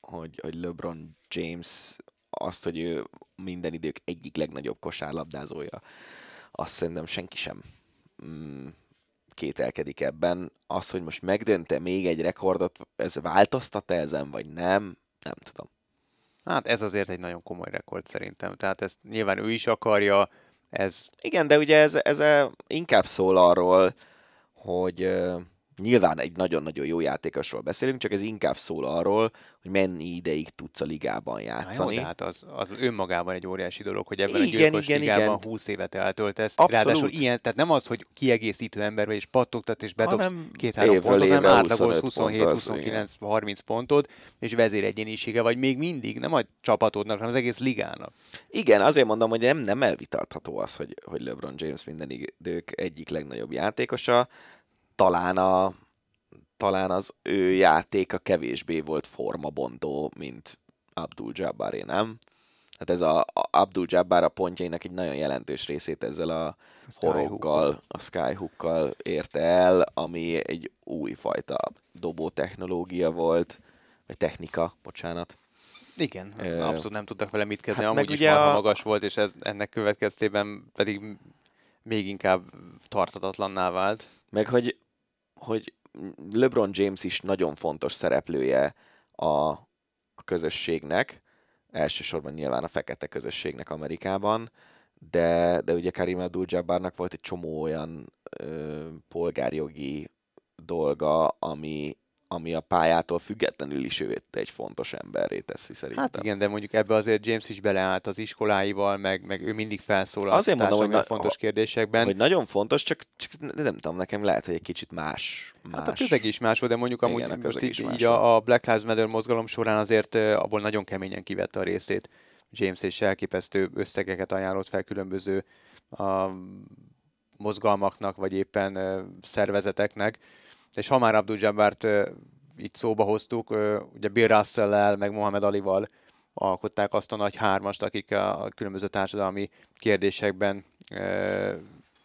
hogy, hogy LeBron James azt, hogy ő minden idők egyik legnagyobb kosárlabdázója, azt szerintem senki sem mm, kételkedik ebben. Az, hogy most megdönte még egy rekordot, ez változtat -e ezen, vagy nem, nem tudom. Hát ez azért egy nagyon komoly rekord szerintem. Tehát ezt nyilván ő is akarja, ez... Igen, de ugye ez, ez inkább szól arról, hogy Nyilván egy nagyon-nagyon jó játékosról beszélünk, csak ez inkább szól arról, hogy mennyi ideig tudsz a ligában játszani. Na jó, hát az, az önmagában egy óriási dolog, hogy ebben Igen, a gyilkos igen, ligában igen. 20 évet eltöltesz. Abszolút. Ráadásul ilyen, tehát nem az, hogy kiegészítő ember vagy, és pattogtat, és bedobsz két-három pontot, hanem átlagolsz 25 pont az, 27-29-30 pontot, és vezéregyénisége vagy még mindig, nem a csapatodnak, hanem az egész ligának. Igen, azért mondom, hogy nem, nem elvitatható az, hogy, hogy LeBron James minden idők egyik legnagyobb játékosa. Talán, a, talán az ő játéka kevésbé volt formabontó, mint Abdul Jabbaré, nem? Hát ez a, a Abdul Jabbar a pontjainak egy nagyon jelentős részét ezzel a horoggal, a skyhookkal érte el, ami egy újfajta dobó technológia volt, vagy technika, bocsánat. Igen, Ö, abszolút nem tudtak vele mit kezdeni, hát amúgy is marha a- magas volt, és ez, ennek következtében pedig még inkább tartatatlanná vált. Meg hogy, hogy LeBron James is nagyon fontos szereplője a, a közösségnek, elsősorban nyilván a fekete közösségnek Amerikában, de, de ugye Karim Abdul-Jabbarnak volt egy csomó olyan ö, polgárjogi dolga, ami, ami a pályától függetlenül is őt egy fontos emberré teszi szerintem. Hát igen, de mondjuk ebbe azért James is beleállt az iskoláival, meg, meg ő mindig felszólal Azért mondom, hogy na- fontos kérdésekben. Hogy nagyon fontos, csak, csak nem tudom, nekem lehet, hogy egy kicsit más. más. Hát a közeg is más volt, de mondjuk amúgy Igen, a most így, így a, a Black Lives Matter mozgalom során azért abból nagyon keményen kivette a részét. James és elképesztő összegeket ajánlott fel különböző a, mozgalmaknak, vagy éppen szervezeteknek. És ha már Abdul Jabbart így szóba hoztuk, ugye Bill Russell-el, meg Mohamed Alival alkották azt a nagy hármast, akik a, különböző társadalmi kérdésekben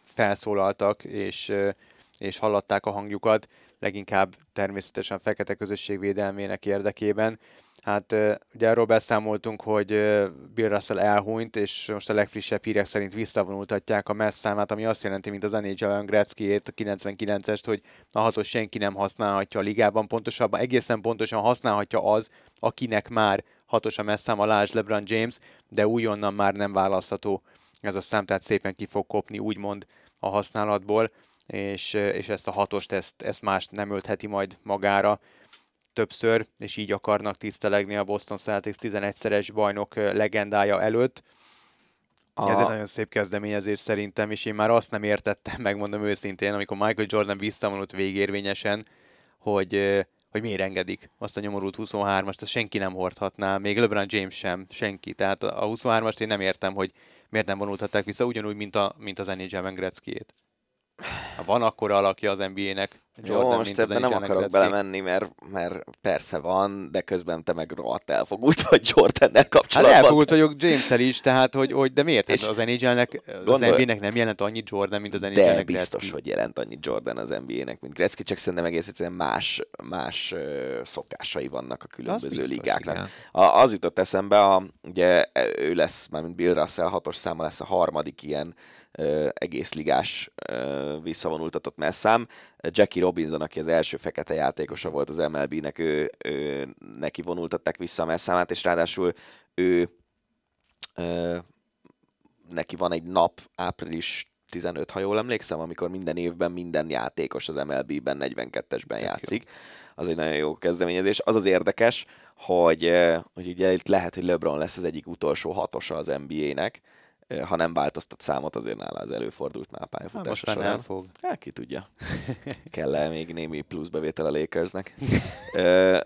felszólaltak, és, és hallatták a hangjukat, leginkább természetesen fekete közösség védelmének érdekében. Hát ugye arról beszámoltunk, hogy Bill Russell elhunyt, és most a legfrissebb hírek szerint visszavonultatják a messz számát, ami azt jelenti, mint az NHL Gretzky-ét, a 99-est, hogy a hatos senki nem használhatja a ligában, pontosabban egészen pontosan használhatja az, akinek már hatos a messz száma, lásd LeBron James, de újonnan már nem választható ez a szám, tehát szépen ki fog kopni, úgymond a használatból, és, és ezt a hatost, ezt, ezt más nem öltheti majd magára többször, és így akarnak tisztelegni a Boston Celtics 11-szeres bajnok legendája előtt. A- Ez egy nagyon szép kezdeményezés szerintem, és én már azt nem értettem, megmondom őszintén, amikor Michael Jordan visszavonult végérvényesen, hogy, hogy miért engedik azt a nyomorult 23-ast, ezt senki nem hordhatná, még LeBron James sem, senki. Tehát a 23-ast én nem értem, hogy miért nem vonultatták vissza, ugyanúgy, mint, a, mint az NHL-ben Gretzky-ét. Ha van akkora alakja az NBA-nek, Jordan, Jó, most az ebben nem akarok Gretzky. belemenni, mert, mert persze van, de közben te meg rohadt elfogult vagy Jordannel Hát kapcsolatban. elfogult vagyok james is, tehát hogy, hogy de miért? És És az NHL-nek, az gondolj- NBA-nek nem jelent annyi Jordan, mint az de NHL-nek biztos, Gretzky. hogy jelent annyi Jordan az NBA-nek, mint Gretzky, csak szerintem egész egyszerűen más, más szokásai vannak a Az különböző biztos, ligáknak. igen. A, az jutott eszembe, a, ugye ő lesz, már mint Bill Russell, hatos száma lesz a harmadik ilyen egész ligás visszavonultatott messzám. Jackie Robinson, aki az első fekete játékosa volt az MLB-nek, ő, ő, neki vonultatták vissza a messzámát, és ráadásul ő ö, neki van egy nap, április 15, ha jól emlékszem, amikor minden évben minden játékos az MLB-ben 42-esben jó. játszik. Az egy nagyon jó kezdeményezés. Az az érdekes, hogy, hogy ugye itt lehet, hogy LeBron lesz az egyik utolsó hatosa az NBA-nek, ha nem változtat számot, azért nála az előfordult már Hát pályafutása már során. nem fog. Hát ki tudja. Kell-e még némi plusz bevétel a Lakersnek? Ö,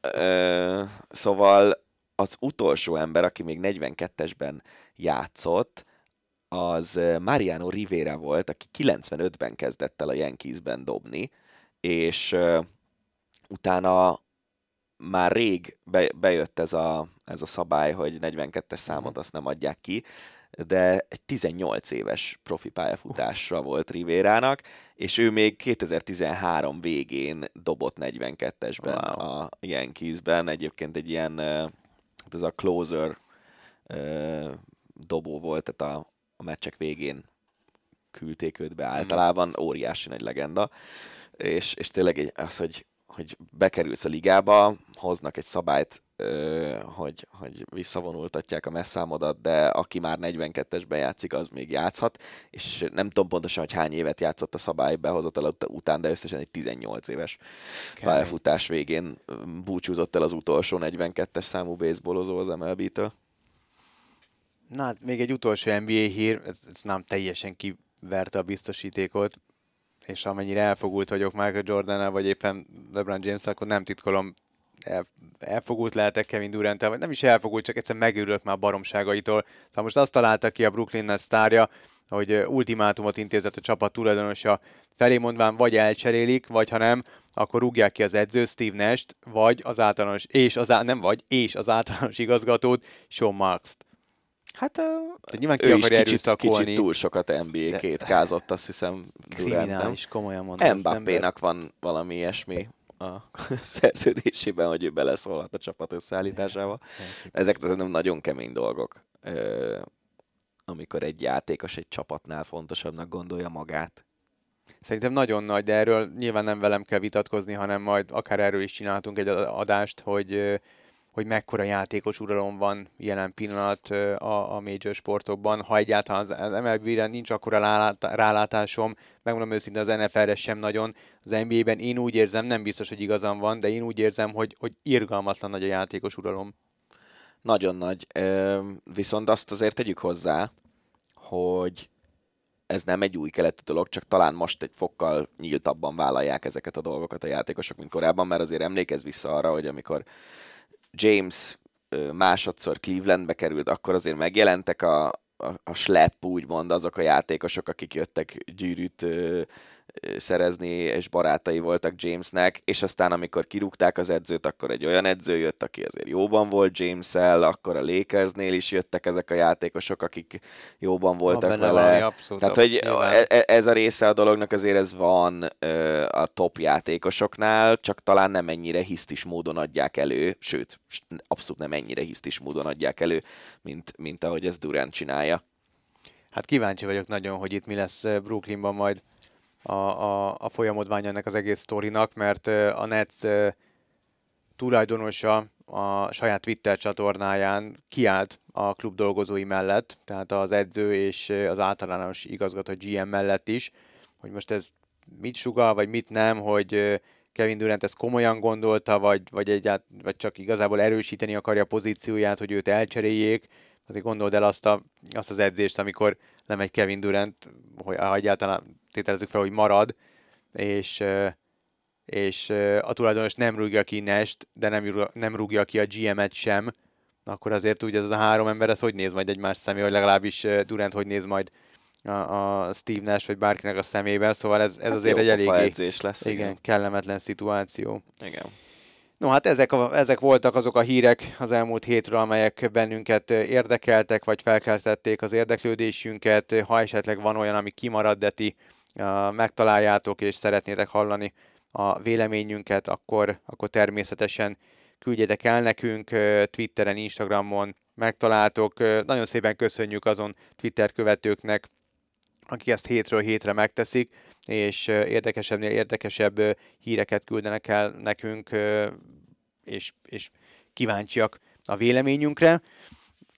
ö, szóval az utolsó ember, aki még 42-esben játszott, az Mariano Rivera volt, aki 95-ben kezdett el a Yankeesben dobni, és utána már rég be, bejött ez a, ez a szabály, hogy 42-es számot azt nem adják ki, de egy 18 éves profi pályafutásra volt Rivérának, és ő még 2013 végén dobott 42-esben Wow. a Yankeesben. Egyébként egy ilyen, hát ez a closer dobó volt, tehát a, a meccsek végén küldték őt be általában, óriási nagy legenda, és, és tényleg az, hogy hogy bekerülsz a ligába, hoznak egy szabályt, hogy, hogy visszavonultatják a messzámodat, de aki már 42-esben játszik, az még játszhat, és nem tudom pontosan, hogy hány évet játszott a szabály behozatal után, de összesen egy 18 éves Kemény. pályafutás végén búcsúzott el az utolsó 42-es számú baseballozó az MLB-től. Na hát még egy utolsó NBA hír, ez, ez nem teljesen kiverte a biztosítékot, és amennyire elfogult vagyok Michael jordan vagy éppen LeBron james akkor nem titkolom, el, elfogult lehetek Kevin durant vagy nem is elfogult, csak egyszer megőrült már baromságaitól. Szóval most azt találta ki a Brooklyn sztárja, hogy ultimátumot intézett a csapat tulajdonosa felé mondván vagy elcserélik, vagy ha nem, akkor rúgják ki az edző Steve Nash-t, vagy az általános, és az, nem vagy, és az általános igazgatót Sean Marks-t. Hát uh, nyilván ki ő is kicsit, kicsit túl sokat NBA két kázott, azt hiszem Kriminális, komolyan mondom. Mbappé-nak van valami ilyesmi a szerződésében, hogy ő beleszólhat a csapat összeállításával. Ezek nem nagyon kemény dolgok, amikor egy játékos egy csapatnál fontosabbnak gondolja magát. Szerintem nagyon nagy, de erről nyilván nem velem kell vitatkozni, hanem majd akár erről is csináltunk egy adást, hogy hogy mekkora játékos uralom van jelen pillanat a, a major sportokban. Ha egyáltalán az MLB-re nincs akkora rálátásom, megmondom őszintén az NFL-re sem nagyon. Az NBA-ben én úgy érzem, nem biztos, hogy igazam van, de én úgy érzem, hogy, hogy irgalmatlan nagy a játékos uralom. Nagyon nagy. Viszont azt azért tegyük hozzá, hogy ez nem egy új keletű dolog, csak talán most egy fokkal nyíltabban vállalják ezeket a dolgokat a játékosok, mint korábban, mert azért emlékez vissza arra, hogy amikor James másodszor Clevelandbe került, akkor azért megjelentek a, a, a slap, úgymond azok a játékosok, akik jöttek gyűrűt szerezni, és barátai voltak Jamesnek, és aztán amikor kirúgták az edzőt, akkor egy olyan edző jött, aki azért jóban volt James-el, akkor a Lakersnél is jöttek ezek a játékosok, akik jóban voltak vele. Valami, abszolút, Tehát, hogy e, e, ez a része a dolognak azért ez van a top játékosoknál, csak talán nem ennyire hisztis módon adják elő, sőt, abszolút nem ennyire hisztis módon adják elő, mint, mint ahogy ez Durant csinálja. Hát kíváncsi vagyok nagyon, hogy itt mi lesz Brooklynban majd a, a, a folyamodvány ennek az egész sztorinak, mert a Nets tulajdonosa a saját Twitter csatornáján kiállt a klub dolgozói mellett, tehát az edző és az általános igazgató GM mellett is, hogy most ez mit sugal, vagy mit nem, hogy Kevin Durant ezt komolyan gondolta, vagy, vagy, egyált, vagy csak igazából erősíteni akarja a pozícióját, hogy őt elcseréljék. Azért gondold el azt, a, azt az edzést, amikor lemegy Kevin Durant, hogy egyáltalán tételezzük fel, hogy marad, és, és a tulajdonos nem rúgja ki Nest, de nem, rúgja, nem rúgja ki a GM-et sem, akkor azért úgy ez a három ember, ez hogy néz majd egymás szemé, vagy legalábbis Durant hogy néz majd a, a Steve Nash, vagy bárkinek a szemébe, szóval ez, ez hát azért egy eléggé lesz, igen, igen, kellemetlen szituáció. Igen. No hát ezek, a, ezek voltak azok a hírek az elmúlt hétről, amelyek bennünket érdekeltek, vagy felkeltették az érdeklődésünket. Ha esetleg van olyan, ami kimarad, de ti megtaláljátok és szeretnétek hallani a véleményünket, akkor, akkor természetesen küldjetek el nekünk Twitteren, Instagramon, megtaláltok. Nagyon szépen köszönjük azon Twitter követőknek, akik ezt hétről hétre megteszik, és érdekesebbnél érdekesebb híreket küldenek el nekünk, és, és kíváncsiak a véleményünkre.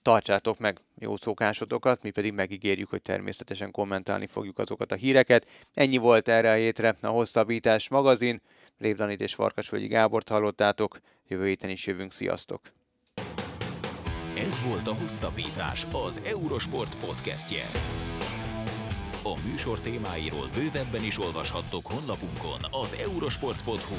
Tartsátok meg jó szokásotokat, mi pedig megígérjük, hogy természetesen kommentálni fogjuk azokat a híreket. Ennyi volt erre a hétre a Hosszabbítás magazin. Rév Danit és Farkasvölgyi Gábort hallottátok, jövő héten is jövünk, sziasztok! Ez volt a Hosszabbítás, az Eurosport podcastje. A műsor témáiról bővebben is olvashattok honlapunkon az eurosport.hu.